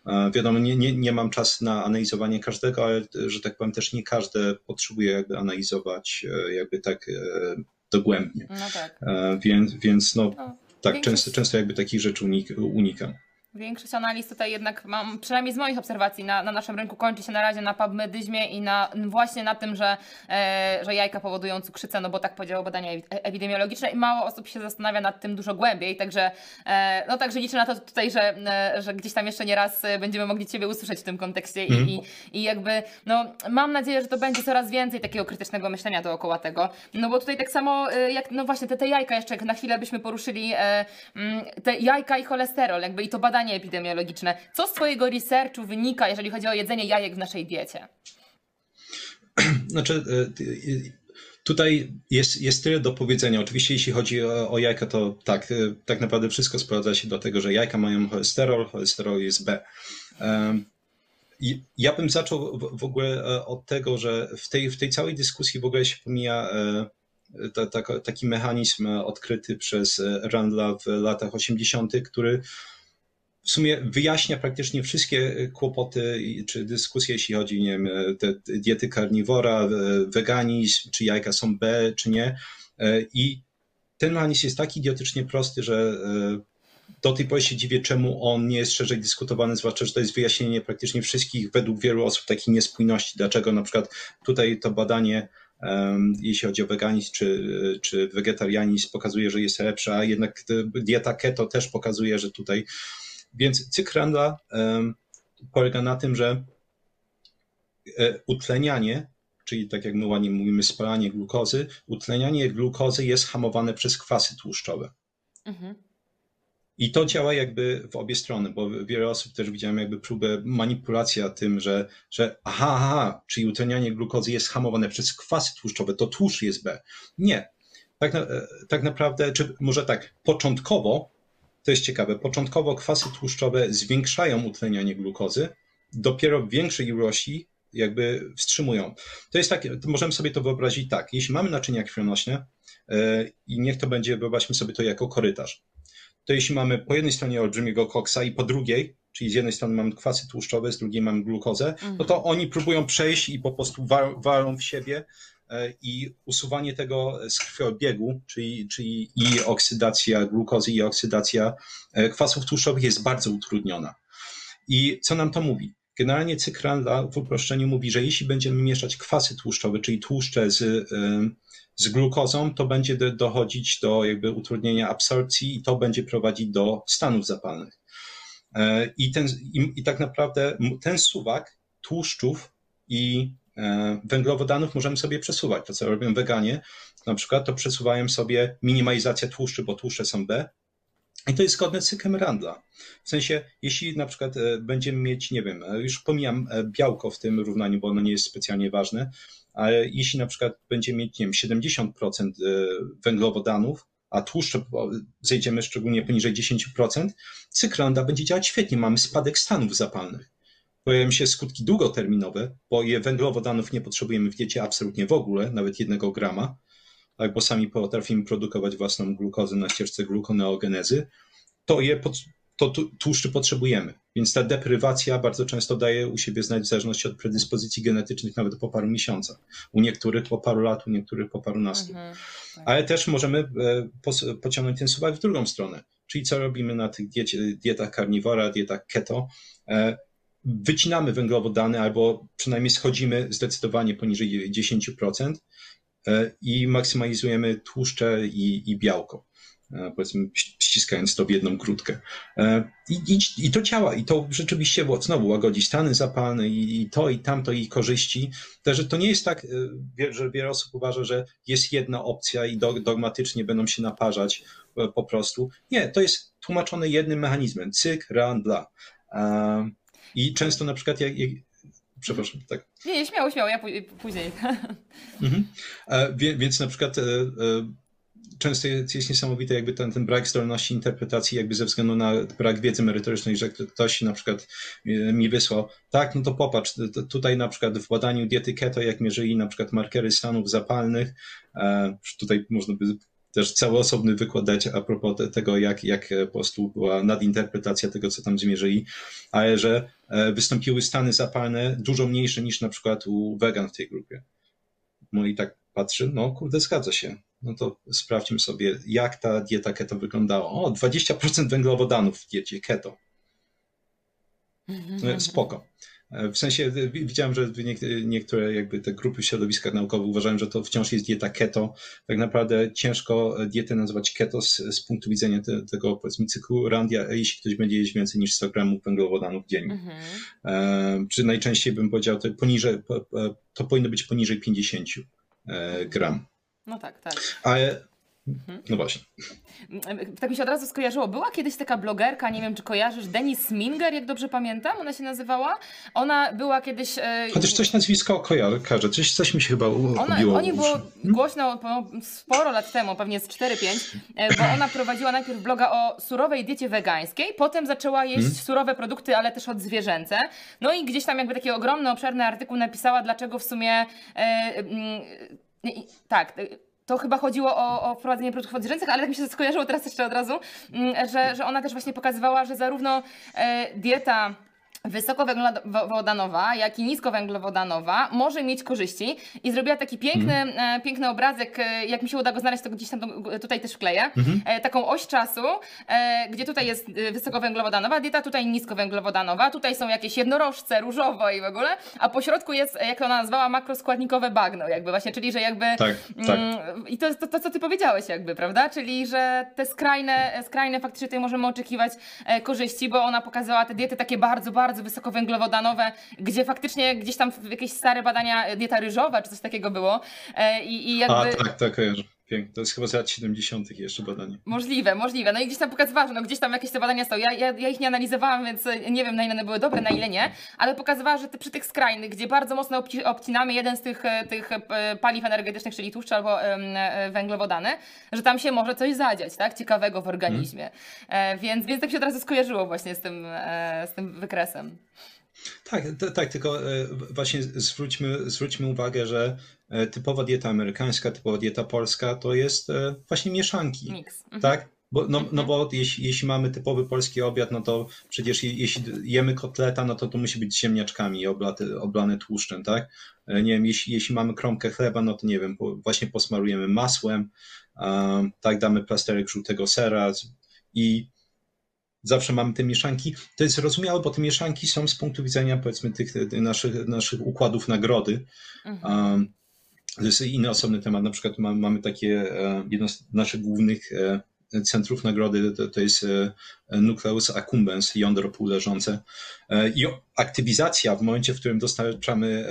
E, wiadomo, nie, nie, nie mam czasu na analizowanie każdego, ale że tak powiem, też nie każde potrzebuje jakby analizować e, jakby tak e, dogłębnie. No tak. Więc, więc no, no tak, często, często jakby takich rzeczy unik, unikam. Większość analiz tutaj jednak mam, przynajmniej z moich obserwacji, na, na naszym rynku kończy się na razie na pubmedyzmie i na, właśnie na tym, że, e, że jajka powodują cukrzycę, no bo tak powiedziało badania epidemiologiczne i mało osób się zastanawia nad tym dużo głębiej, także, e, no, także liczę na to tutaj, że, e, że gdzieś tam jeszcze nie raz e, będziemy mogli Ciebie usłyszeć w tym kontekście mm. i, i, i jakby, no mam nadzieję, że to będzie coraz więcej takiego krytycznego myślenia dookoła tego, no bo tutaj tak samo e, jak, no właśnie te, te jajka jeszcze, na chwilę byśmy poruszyli e, mm, te jajka i cholesterol, jakby i to badanie badanie epidemiologiczne. Co z Twojego researchu wynika, jeżeli chodzi o jedzenie jajek w naszej diecie? Znaczy, e, tutaj jest, jest tyle do powiedzenia. Oczywiście, jeśli chodzi o, o jajka, to tak, e, tak naprawdę wszystko sprowadza się do tego, że jajka mają cholesterol, cholesterol jest B. Ja bym zaczął w ogóle e, od tego, że w tej, w tej całej dyskusji w ogóle się pomija ta, ta, taki mechanizm odkryty przez Randla w latach 80., który w sumie wyjaśnia praktycznie wszystkie kłopoty czy dyskusje, jeśli chodzi, nie wiem, te diety karniwora, weganizm, czy jajka są B, czy nie. I ten mechanizm jest tak idiotycznie prosty, że do tej pory się dziwię, czemu on nie jest szerzej dyskutowany, zwłaszcza, że to jest wyjaśnienie praktycznie wszystkich, według wielu osób, takich niespójności. Dlaczego na przykład tutaj to badanie, jeśli chodzi o weganizm czy, czy wegetarianizm, pokazuje, że jest lepsza, a jednak dieta keto też pokazuje, że tutaj. Więc cykl Randla polega na tym, że e, utlenianie, czyli tak jak my ładnie mówimy, spalanie glukozy, utlenianie glukozy jest hamowane przez kwasy tłuszczowe. Mhm. I to działa jakby w obie strony, bo wiele osób też widziałem jakby próbę manipulacja tym, że, że aha, aha, czyli utlenianie glukozy jest hamowane przez kwasy tłuszczowe, to tłuszcz jest B. Nie. Tak, na, tak naprawdę, czy może tak, początkowo, to jest ciekawe, początkowo kwasy tłuszczowe zwiększają utlenianie glukozy, dopiero w większej ilości jakby wstrzymują. To jest tak, możemy sobie to wyobrazić tak, jeśli mamy naczynia krwionośne yy, i niech to będzie, wyobraźmy sobie to jako korytarz to jeśli mamy po jednej stronie olbrzymiego koksa i po drugiej, czyli z jednej strony mamy kwasy tłuszczowe, z drugiej mamy glukozę, mhm. no to oni próbują przejść i po prostu walą w siebie e, i usuwanie tego z krwiobiegu, czyli, czyli i oksydacja glukozy i oksydacja e, kwasów tłuszczowych jest bardzo utrudniona. I co nam to mówi? Generalnie cykl Randla w uproszczeniu mówi, że jeśli będziemy mieszać kwasy tłuszczowe, czyli tłuszcze z, e, z glukozą, to będzie dochodzić do jakby utrudnienia absorpcji i to będzie prowadzić do stanów zapalnych. E, I, ten, i, i tak naprawdę ten suwak tłuszczów i e, węglowodanów możemy sobie przesuwać. To, co robią weganie, na przykład, to przesuwają sobie minimalizacja tłuszczy, bo tłuszcze są B, i to jest zgodne z cyklem Randla. W sensie, jeśli na przykład e, będziemy mieć, nie wiem, już pomijam białko w tym równaniu, bo ono nie jest specjalnie ważne, ale jeśli na przykład będziemy mieć, nie wiem, 70% e, węglowodanów, a tłuszcze zejdziemy szczególnie poniżej 10%, cyklanda będzie działać świetnie. Mamy spadek stanów zapalnych. Pojawią się skutki długoterminowe, bo je węglowodanów nie potrzebujemy w diecie absolutnie w ogóle, nawet jednego grama, tak, bo sami potrafimy produkować własną glukozę na ścieżce glukoneogenezy, to je to tłuszczy potrzebujemy. Więc ta deprywacja bardzo często daje u siebie znać w zależności od predyspozycji genetycznych nawet po paru miesiącach. U niektórych po paru lat, u niektórych po parunastu. Mhm, tak. Ale też możemy e, pociągnąć ten suwak w drugą stronę. Czyli co robimy na tych diecie, dietach karniwora, dietach keto? Wycinamy węglowodany albo przynajmniej schodzimy zdecydowanie poniżej 10% e, i maksymalizujemy tłuszcze i, i białko. E, powiedzmy ściskając to w jedną krótkę. E, I, i, I, to działa, i to rzeczywiście było, znowu łagodzi stany zapalne i, i to, i tamto, i korzyści. Także to nie jest tak, że wiele osób uważa, że jest jedna opcja i dogmatycznie będą się naparzać po prostu. Nie, to jest tłumaczone jednym mechanizmem, cyk, ran, dla. I często na przykład jak, jak przepraszam, tak. Nie, śmiało, śmiało, ja później. Mhm. Więc na przykład często jest, jest niesamowite jakby ten, ten brak zdolności interpretacji jakby ze względu na brak wiedzy merytorycznej, że ktoś na przykład e, mi wysłał, tak, no to popatrz, tutaj na przykład w badaniu diety keto, jak mierzyli na przykład markery stanów zapalnych, e, tutaj można by też cały osobny wykład dać a propos tego, jak, jak po prostu była nadinterpretacja tego, co tam zmierzyli, ale że e, wystąpiły stany zapalne dużo mniejsze niż na przykład u wegan w tej grupie. No i tak patrzy, no kurde, zgadza się no to sprawdźmy sobie, jak ta dieta keto wyglądała. O, 20% węglowodanów w diecie keto. No, spoko. W sensie widziałem, że niektóre jakby te grupy w środowiskach naukowych uważają, że to wciąż jest dieta keto. Tak naprawdę ciężko dietę nazywać keto z, z punktu widzenia te, tego powiedzmy cyklu Randia, jeśli ktoś będzie jeść więcej niż 100 gramów węglowodanów dziennie. Mhm. E, czy najczęściej bym powiedział, to, poniżej, to powinno być poniżej 50 e, gram. No tak, tak. Ale. No właśnie. Tak mi się od razu skojarzyło. Była kiedyś taka blogerka, nie wiem czy kojarzysz, Denis Minger, jak dobrze pamiętam, ona się nazywała. Ona była kiedyś... E... Chociaż coś nazwisko kojarzę, coś, coś mi się chyba ubiło. Oni było hmm? głośno sporo lat temu, pewnie z 4-5, e, bo ona prowadziła najpierw bloga o surowej diecie wegańskiej, potem zaczęła jeść hmm? surowe produkty, ale też odzwierzęce. No i gdzieś tam jakby taki ogromny, obszerny artykuł napisała, dlaczego w sumie... E, mm, tak, to chyba chodziło o, o wprowadzenie produktów odzieżęcych, ale tak mi się skojarzyło teraz jeszcze od razu, mm, że, że ona też właśnie pokazywała, że zarówno e, dieta wysokowęglowodanowa, jak i niskowęglowodanowa może mieć korzyści i zrobiła taki piękny, mhm. piękny obrazek, e, jak mi się uda go znaleźć, to gdzieś tam tutaj też wkleję, mhm. E, taką oś czasu, gdzie tutaj jest wysokowęglowodanowa dieta, tutaj niskowęglowodanowa, tutaj są jakieś jednorożce, różowo i w ogóle, a po środku jest, jak ona nazwała, makroskładnikowe bagno, jakby właśnie, czyli że jakby tak, tak. Mm, i to jest to, to, co ty powiedziałeś jakby, prawda, czyli że te skrajne, skrajne faktycznie tutaj możemy oczekiwać korzyści, bo ona pokazała te diety takie bardzo, bardzo bardzo wysokowęglowodanowe, gdzie faktycznie gdzieś tam jakieś stare badania, dieta ryżowa czy coś takiego było. E, I, i jakby... A, tak, tak, kojarzę. Pięknie. To jest chyba z lat 70. jeszcze badanie. Możliwe, możliwe. No i gdzieś tam pokazywała, że no gdzieś tam jakieś te badania są. Ja, ja, ja, ich nie analizowałam, więc nie wiem na ile one były dobre, na ile nie, ale pokazywała, że te, przy tych skrajnych, gdzie bardzo mocno obci, obcinamy jeden z tych, e, tych e, paliw energetycznych, czyli tłuszcz albo węglowodany, że tam się może coś zadziać, tak? Ciekawego w organizmie. Hmm. więc, więc tak się od razu skojarzyło właśnie z tym, z tym wykresem. Tak, tak, tylko e, właśnie zwróćmy, zwróćmy uwagę, że e, typowa dieta amerykańska, typowa dieta polska to jest e, właśnie mieszanki. Mix. Mhm. Tak? Bo, no, no mhm. bo jeśli, jeśli mamy typowy polski obiad, no to przecież jeśli jemy kotleta, no to to musi być ziemniaczkami oblane, oblane tłuszczem, tak? Nie wiem, jeśli, jeśli mamy kromkę chleba, no to nie wiem, właśnie posmarujemy masłem, tak, damy plasterek żółtego sera i zawsze mamy te mieszanki. To jest zrozumiałe, bo te mieszanki są z punktu widzenia powiedzmy tych, tych naszych, naszych układów nagrody. Mhm. To jest inny osobny temat. Na przykład mamy, mamy takie, e, jedno z naszych głównych e, centrów nagrody to, to jest e, nucleus accumbens, jądro półleżące. I aktywizacja w momencie, w którym dostarczamy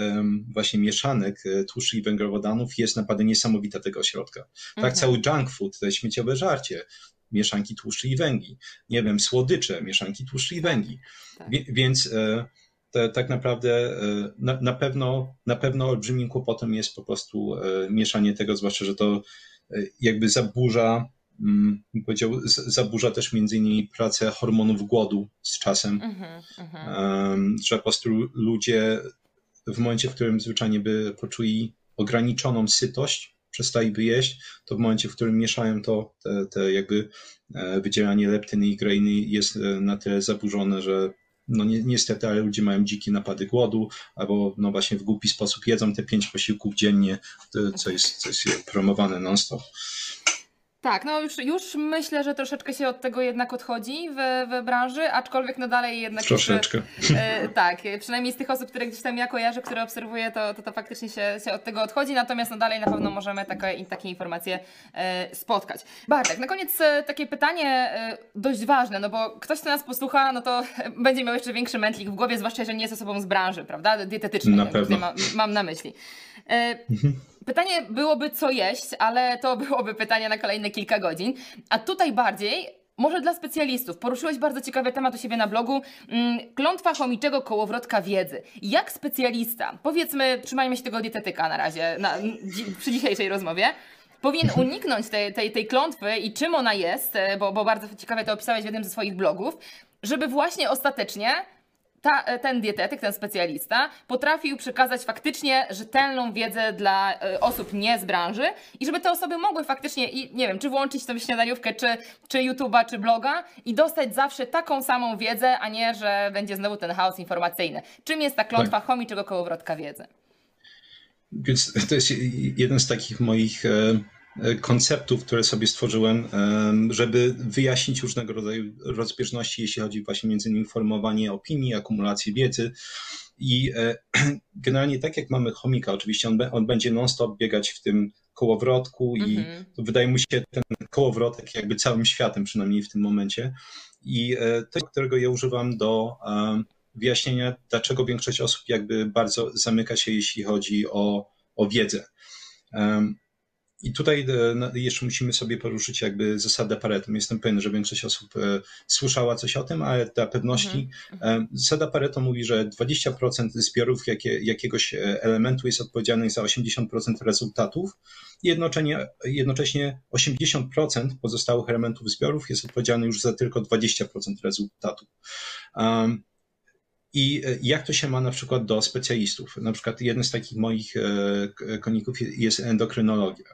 właśnie mieszanek tłuszczy i węglowodanów jest naprawdę niesamowita tego ośrodka. Tak, mhm. cały junk food, to jest śmieciowe żarcie, mieszanki tłuszczy i węgli. Nie wiem, słodycze, mieszanki tłuszczy i węgli. Tak. Więc e, te, tak naprawdę e, na, na, pewno, na pewno olbrzymim kłopotem jest po prostu e, mieszanie tego, zwłaszcza, że to jakby zaburza, mm, bym powiedział, zaburza też między innymi pracę hormonów głodu z czasem, mm-hmm, mm-hmm. że po prostu ludzie w momencie, w którym zwyczajnie by poczuli ograniczoną sytość, przestaliby jeść, to w momencie, w którym mieszają to, te, te jakby e, wydzielanie leptyny i greiny jest e, na tyle zaburzone, że no ni niestety, ale ludzie mają dzikie napady głodu, albo no właśnie w głupi sposób jedzą te pięć posiłków dziennie, co jest, co jest promowane non-stop. Tak, no już, już myślę, że troszeczkę się od tego jednak odchodzi w, w branży, aczkolwiek no dalej jednak... Troszeczkę. e, tak, przynajmniej z tych osób, które gdzieś tam ja kojarzę, które obserwuję, to, to, to faktycznie się, się od tego odchodzi, natomiast no dalej na pewno możemy takie, takie informacje e, spotkać. Bartek, na koniec e, takie pytanie e, dość ważne, no bo ktoś, kto nas posłucha, no to będzie miał jeszcze większy mętlik w głowie, zwłaszcza, że nie jest osobą z branży, prawda, dietetycznej, na pewno. Ma, mam na myśli. E, mhm. Pytanie byłoby, co jeść, ale to byłoby pytanie na kolejne kilka godzin. A tutaj bardziej może dla specjalistów. Poruszyłeś bardzo ciekawy temat u siebie na blogu. Mm, klątwa chomiczego kołowrotka wiedzy. Jak specjalista, powiedzmy, trzymajmy się tego dietetyka na razie, na, przy dzisiejszej rozmowie, powinien uniknąć tej, tej, tej klątwy i czym ona jest, e, bo, bo bardzo ciekawie to opisałeś w jednym ze swoich blogów, żeby właśnie ostatecznie ta, e, ten dietetyk, ten specjalista potrafił przekazać faktycznie rzetelną wiedzę dla y, osób nie z branży i żeby te osoby mogły faktycznie, i nie wiem, czy włączyć sobie śniadaniówkę, czy, czy YouTube'a, czy bloga i dostać zawsze taką samą wiedzę, a nie, że będzie znowu ten chaos informacyjny. Czym jest ta klątwa tak. chomiczego kołowrotka wiedzy? Więc to jest jeden z takich moich e, E, konceptów, które sobie stworzyłem, żeby wyjaśnić różnego rodzaju rozbieżności, jeśli chodzi właśnie między innymi formowanie opinii, akumulację wiedzy. I e, generalnie tak jak mamy chomika, oczywiście on, on będzie non-stop biegać w tym kołowrotku i mhm. wydaje mu się ten kołowrotek jakby całym światem, przynajmniej w tym momencie. I e, to, którego ja używam do wyjaśnienia, dlaczego większość osób jakby bardzo zamyka się, jeśli chodzi o, o wiedzę. I tutaj e, jeszcze musimy sobie poruszyć jakby zasadę Pareto. Jestem pewien, że większość osób e, słyszała coś o tym, ale dla pewności mhm. E, zasada Pareto mówi, że 20% zbiorów jakie, jakiegoś elementu jest odpowiedzialnych za 80% rezultatów i jednocześnie, jednocześnie 80% pozostałych elementów zbiorów jest odpowiedzialny już za tylko 20% rezultatów. I jak to się ma na przykład do specjalistów? Na przykład jeden z takich moich koników jest endokrynologia.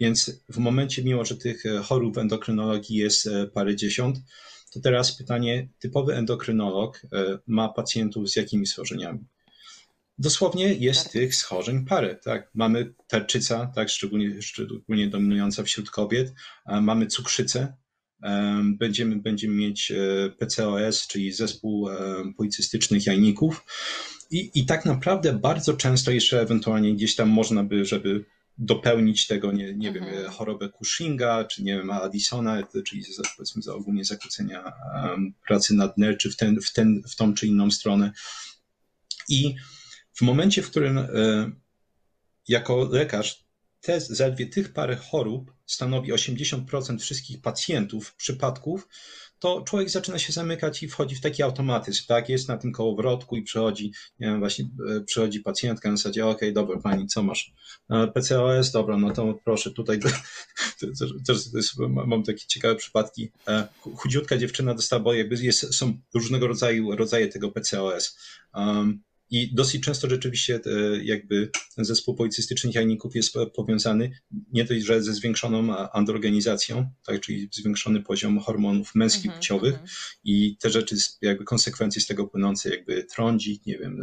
Więc w momencie, mimo że tych chorób endokrynologii jest parę dziesiąt, to teraz pytanie, typowy endokrynolog ma pacjentów z jakimi schorzeniami? Dosłownie jest tych schorzeń parę. Tak? Mamy tarczyca, tak, szczególnie, szczególnie dominująca wśród kobiet, mamy cukrzycę, będziemy, będziemy mieć e, PCOS, czyli zespół policystycznych jajników. I, I tak naprawdę bardzo często jeszcze ewentualnie gdzieś tam można by, żeby dopełnić tego, nie, nie mhm. wiem, chorobę Cushinga, czy nie wiem, Addisona, czyli powiedzmy za ogólnie zakłócenia pracy nadnerczy czy w, ten, w, ten, w tą czy inną stronę. I w momencie, w którym e, jako lekarz te, zaledwie tych parę chorób stanowi 80% wszystkich pacjentów, przypadków, to człowiek zaczyna się zamykać i wchodzi w taki automatyzm, tak? Jest na tym kołowrotku i przychodzi, nie wiem, właśnie e, przychodzi pacjentka na zasadzie, okej, okay, dobra, pani, co masz? E, PCOS, dobra, no to proszę, tutaj też, mam takie ciekawe przypadki. Chudziutka dziewczyna dostała, bo jest, są różnego rodzaju rodzaje tego PCOS. Um, i dosyć często rzeczywiście e, jakby zespół policystycznych jajników jest powiązany nie tylko że ze zwiększoną androgenizacją, tak, czyli zwiększony poziom hormonów męskich mm -hmm, płciowych mm -hmm. i te rzeczy, jakby konsekwencje z tego płynące, jakby trądzik, nie wiem,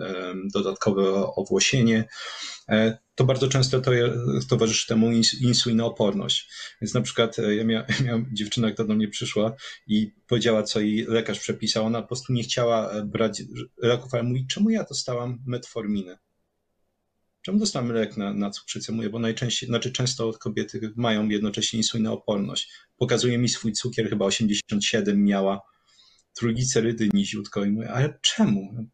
dodatkowe owłosienie, e, to bardzo często to towarzyszy temu insulinooporność. Więc na przykład e, ja miałem, miałem dziewczynę, która do mnie przyszła i powiedziała, co jej lekarz przepisał. Ona po prostu nie chciała e, brać leków, ale mówi, czemu ja dostałam metforminę? Czemu dostałem lek na, na cukrzycę? Mówię, bo najczęściej, znaczy często kobiety mają jednocześnie insulinooporność. Pokazuje mi swój cukier, chyba 87 miała, trójglicerydy niziutko i mówię, ale czemu?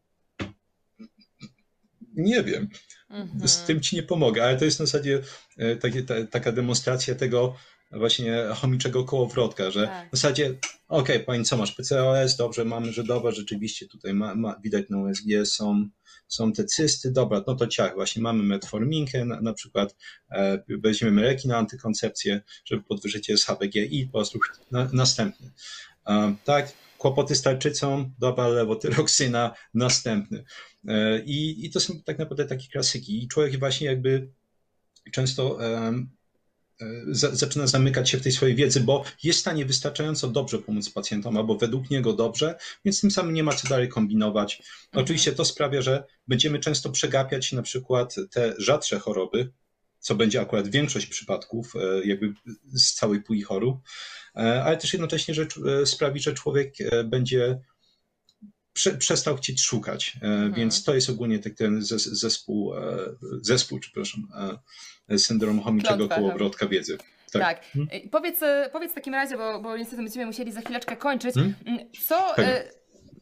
Nie wiem. Mhm. Z tym ci nie pomogę, ale to jest na zasadzie e, takie, ta, taka demonstracja tego właśnie chomiczego kołowrotka, że tak. w zasadzie, okej, okay, pani co masz, PCOS, dobrze, mamy, że dobra, rzeczywiście tutaj ma, ma, widać na USG są, są te cysty, dobra, no to ciach, właśnie mamy metforminkę, na, na przykład e, weźmiemy leki na antykoncepcję, żeby podwyżyć SHBG i po prostu na, następny. E, tak, kłopoty z tarczycą, dobra, lewotyroksyna, następny. E, I, I to są tak naprawdę takie klasyki. I człowiek właśnie jakby często um, zaczyna zamykać się w tej swojej wiedzy, bo jest w stanie wystarczająco dobrze pomóc pacjentom, albo według niego dobrze, więc tym samym nie ma co dalej kombinować. Mhm. Oczywiście to sprawia, że będziemy często przegapiać na przykład te rzadsze choroby, co będzie akurat większość przypadków, e, jakby z całej puli chorób, ale też jednocześnie że sprawi, że człowiek będzie prze, przestał chcieć szukać. E, mhm. Więc to jest ogólnie tak ten zespół, e, zespół, przepraszam, e, syndrom chomiczego kołowrotka wiedzy. Tak. tak. Hmm? Powiedz, powiedz w takim razie, bo, bo niestety będziemy musieli za chwileczkę kończyć. Hmm? Mm, co,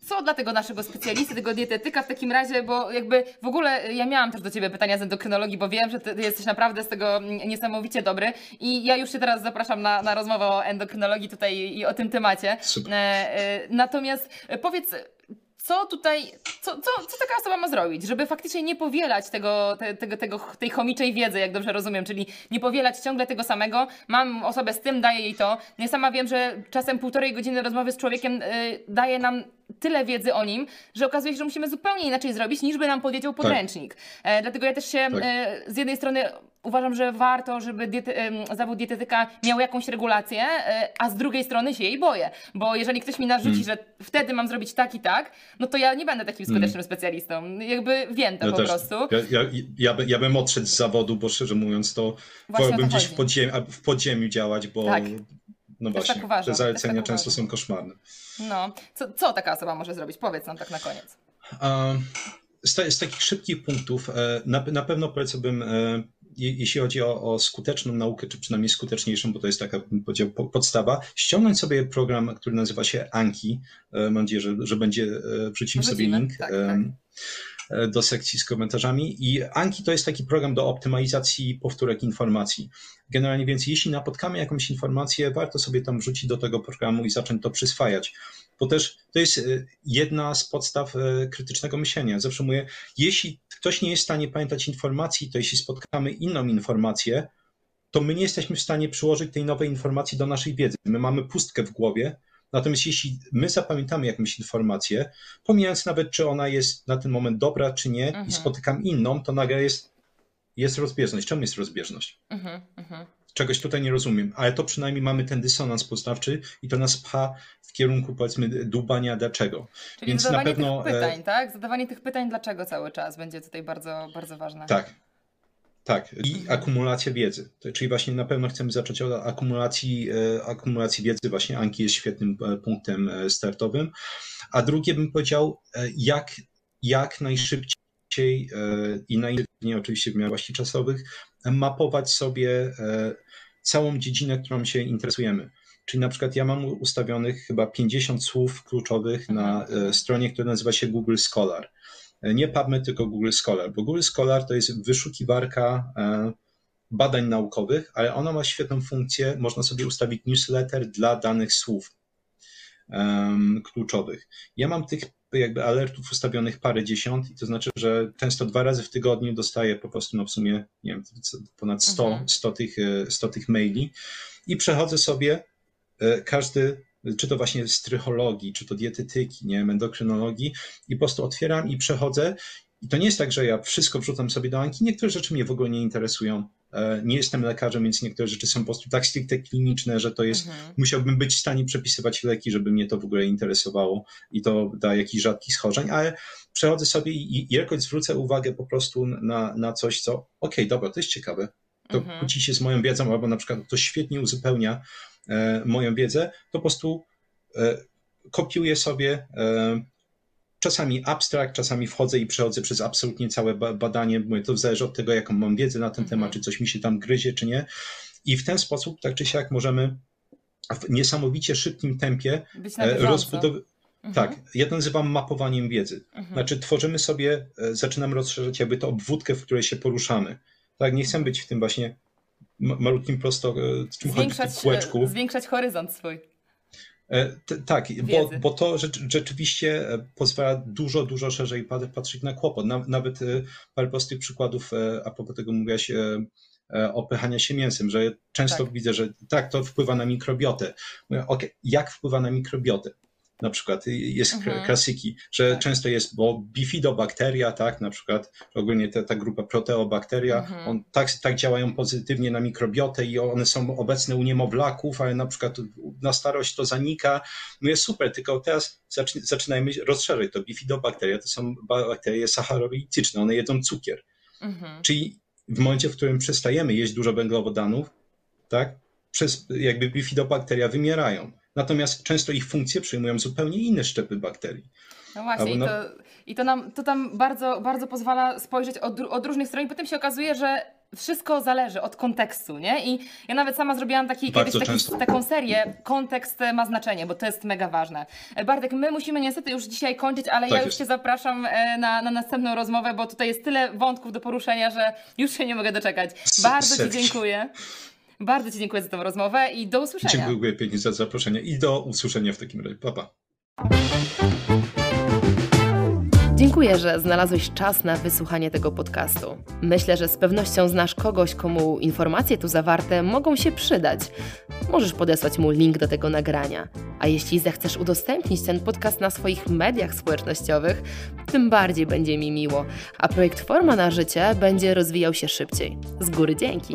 co dla tego naszego specjalisty, tego dietetyka w takim razie, bo jakby w ogóle ja miałam też do Ciebie pytania z endokrynologii, bo wiem, że Ty jesteś naprawdę z tego niesamowicie dobry i ja już się teraz zapraszam na, na rozmowę o endokrynologii tutaj i o tym temacie. Super. Natomiast powiedz, co tutaj, co, co, co taka osoba ma zrobić, żeby faktycznie nie powielać tego, te, tego, tego, tej chomiczej wiedzy, jak dobrze rozumiem, czyli nie powielać ciągle tego samego. Mam osobę z tym, daję jej to. Ja sama wiem, że czasem półtorej godziny rozmowy z człowiekiem y, daje nam tyle wiedzy o nim, że okazuje się, że musimy zupełnie inaczej zrobić, niż by nam powiedział podręcznik. Tak. E, dlatego ja też się tak. e, z jednej strony uważam, że warto, żeby diety, zawód dietetyka miał jakąś regulację, e, a z drugiej strony się jej boję. Bo jeżeli ktoś mi narzuci, mm. że wtedy mam zrobić tak i tak, no to ja nie będę takim skutecznym mm. specjalistą. Jakby wiem to ja po też, prostu. Ja, ja, ja, by, ja bym odszedł z zawodu, bo szczerze mówiąc to wolałbym gdzieś w podziemiu, w podziemiu działać, bo tak. no właśnie, tak te zalecenia tak często uważam. są koszmarne. No, co, co taka osoba może zrobić? Powiedz nam tak na koniec. Z, z takich szybkich punktów e, na, na pewno polecałbym, e, jeśli chodzi o, o, skuteczną naukę, czy przynajmniej skuteczniejszą, bo to jest taka, powiedział, podstawa, ściągnąć sobie program, który nazywa się Anki. E, mam nadzieję, że, że będzie, wrzucimy sobie link. Tak, tak. E, do sekcji z komentarzami. I Anki to jest taki program do optymalizacji powtórek informacji. Generalnie więc jeśli napotkamy jakąś informację, warto sobie tam wrzucić do tego programu i zacząć to przyswajać. Bo też to jest e, jedna z podstaw e, krytycznego myślenia. Zawsze mówię, jeśli ktoś nie jest w stanie pamiętać informacji, to jeśli spotkamy inną informację, to my nie jesteśmy w stanie przyłożyć tej nowej informacji do naszej wiedzy. My mamy pustkę w głowie, Natomiast jeśli my zapamiętamy jakąś informację, pomijając nawet, czy ona jest na ten moment dobra, czy nie, Mhm. i spotykam inną, to nagle jest, jest rozbieżność. Czemu jest rozbieżność? Mhm, mhm. Czegoś tutaj nie rozumiem, ale to przynajmniej mamy ten dysonans poznawczy i to nas pcha w kierunku, powiedzmy, dłubania dlaczego. Czyli Więc na zadawanie pewno, tych pytań, e, tak? Zadawanie tych pytań dlaczego cały czas będzie tutaj bardzo, bardzo ważne. Tak. Tak, i akumulacja wiedzy. Czyli właśnie na pewno chcemy zacząć od akumulacji, e, akumulacji wiedzy. Właśnie Anki jest świetnym e, punktem startowym. A drugie bym powiedział, jak, jak najszybciej i najlepiej oczywiście w miarach czasowych mapować sobie e, całą dziedzinę, którą się interesujemy. Czyli na przykład ja mam ustawionych chyba 50 słów kluczowych na Mhm. e, stronie, która nazywa się Google Scholar. E, Nie PubMed, tylko Google Scholar, bo Google Scholar to jest wyszukiwarka badań naukowych, ale ona ma świetną funkcję, można sobie ustawić newsletter dla danych słów kluczowych. Ja mam tych jakby alertów ustawionych parę dziesiąt i to znaczy, że często dwa razy w tygodniu dostaję po prostu no w sumie, nie wiem, ponad 100, Mhm. 100, tych, e, 100 tych maili i przechodzę sobie e, każdy, czy to właśnie z trychologii, czy to dietetyki, nie wiem, endokrynologii i po prostu otwieram i przechodzę i to nie jest tak, że ja wszystko wrzucam sobie do Anki. Niektóre rzeczy mnie w ogóle nie interesują. E, Nie jestem lekarzem, więc niektóre rzeczy są po prostu tak stricte kliniczne, że to jest Mhm. musiałbym być w stanie przepisywać leki, żeby mnie to w ogóle interesowało i to da jakichś rzadkich schorzeń, ale przechodzę sobie i, jakoś zwrócę uwagę po prostu na, na coś, co okej, dobra, to jest ciekawe, to Mhm. kłóci się z moją wiedzą, albo na przykład to świetnie uzupełnia e, moją wiedzę, to po prostu e, kopiuję sobie e, czasami abstrakt, czasami wchodzę i przechodzę przez absolutnie całe ba- badanie, mówię, to zależy od tego, jaką mam wiedzę na ten Mhm. temat, czy coś mi się tam gryzie, czy nie. I w ten sposób, tak czy siak, możemy w niesamowicie szybkim tempie e, rozbudowywać. Mhm. Tak, ja to nazywam mapowaniem wiedzy. Mhm. Znaczy, tworzymy sobie, e, zaczynamy rozszerzać jakby to obwódkę, w której się poruszamy. Tak, nie chcemy być w tym właśnie ma- malutkim prosto, e, czym chodzi, w zwiększać, kółeczku. zwiększać horyzont swój. E, t- Tak, bo, bo to rzecz, rzeczywiście e, pozwala dużo, dużo szerzej pat- patrzeć na kłopot. Na, nawet e, parę prostych przykładów, a propos tego mówiłaś opychania się mięsem, że często Tak. widzę, że tak, to wpływa na mikrobiotę. Mówię, okej, jak wpływa na mikrobiotę? Na przykład jest Mhm. klasyki, że Tak. często jest, bo bifidobakteria, tak, na przykład ogólnie ta, ta grupa proteobakteria, Mhm. on, tak, tak działają pozytywnie na mikrobiotę i one są obecne u niemowlaków, ale na przykład na starość to zanika. No jest super, tylko teraz zaczy, zaczynajmy rozszerzyć to. Bifidobakteria to są bakterie sacharoidyczne, one jedzą cukier. Mhm. Czyli w momencie, w którym przestajemy jeść dużo węglowodanów, tak, przez jakby bifidobakteria wymierają. Natomiast często ich funkcje przyjmują zupełnie inne szczepy bakterii. No właśnie, i, to, i to nam to tam bardzo, bardzo pozwala spojrzeć od, od różnych stron i potem się okazuje, że wszystko zależy od kontekstu, nie? I ja nawet sama zrobiłam taki, Bardzo kiedyś taki, taką serię, kontekst e, ma znaczenie, bo to jest mega ważne. E, Bartek, my musimy niestety już dzisiaj kończyć, ale Tak ja już jest. Cię zapraszam e, na, na następną rozmowę, bo tutaj jest tyle wątków do poruszenia, że już się nie mogę doczekać. Bardzo Ci dziękuję. Bardzo Ci dziękuję za tę rozmowę i do usłyszenia. Dziękuję pięknie za zaproszenie i do usłyszenia w takim razie. Pa, pa. Dziękuję, że znalazłeś czas na wysłuchanie tego podcastu. Myślę, że z pewnością znasz kogoś, komu informacje tu zawarte mogą się przydać. Możesz podesłać mu link do tego nagrania. A jeśli zechcesz udostępnić ten podcast na swoich mediach społecznościowych, tym bardziej będzie mi miło, a projekt Forma na Życie będzie rozwijał się szybciej. Z góry dzięki!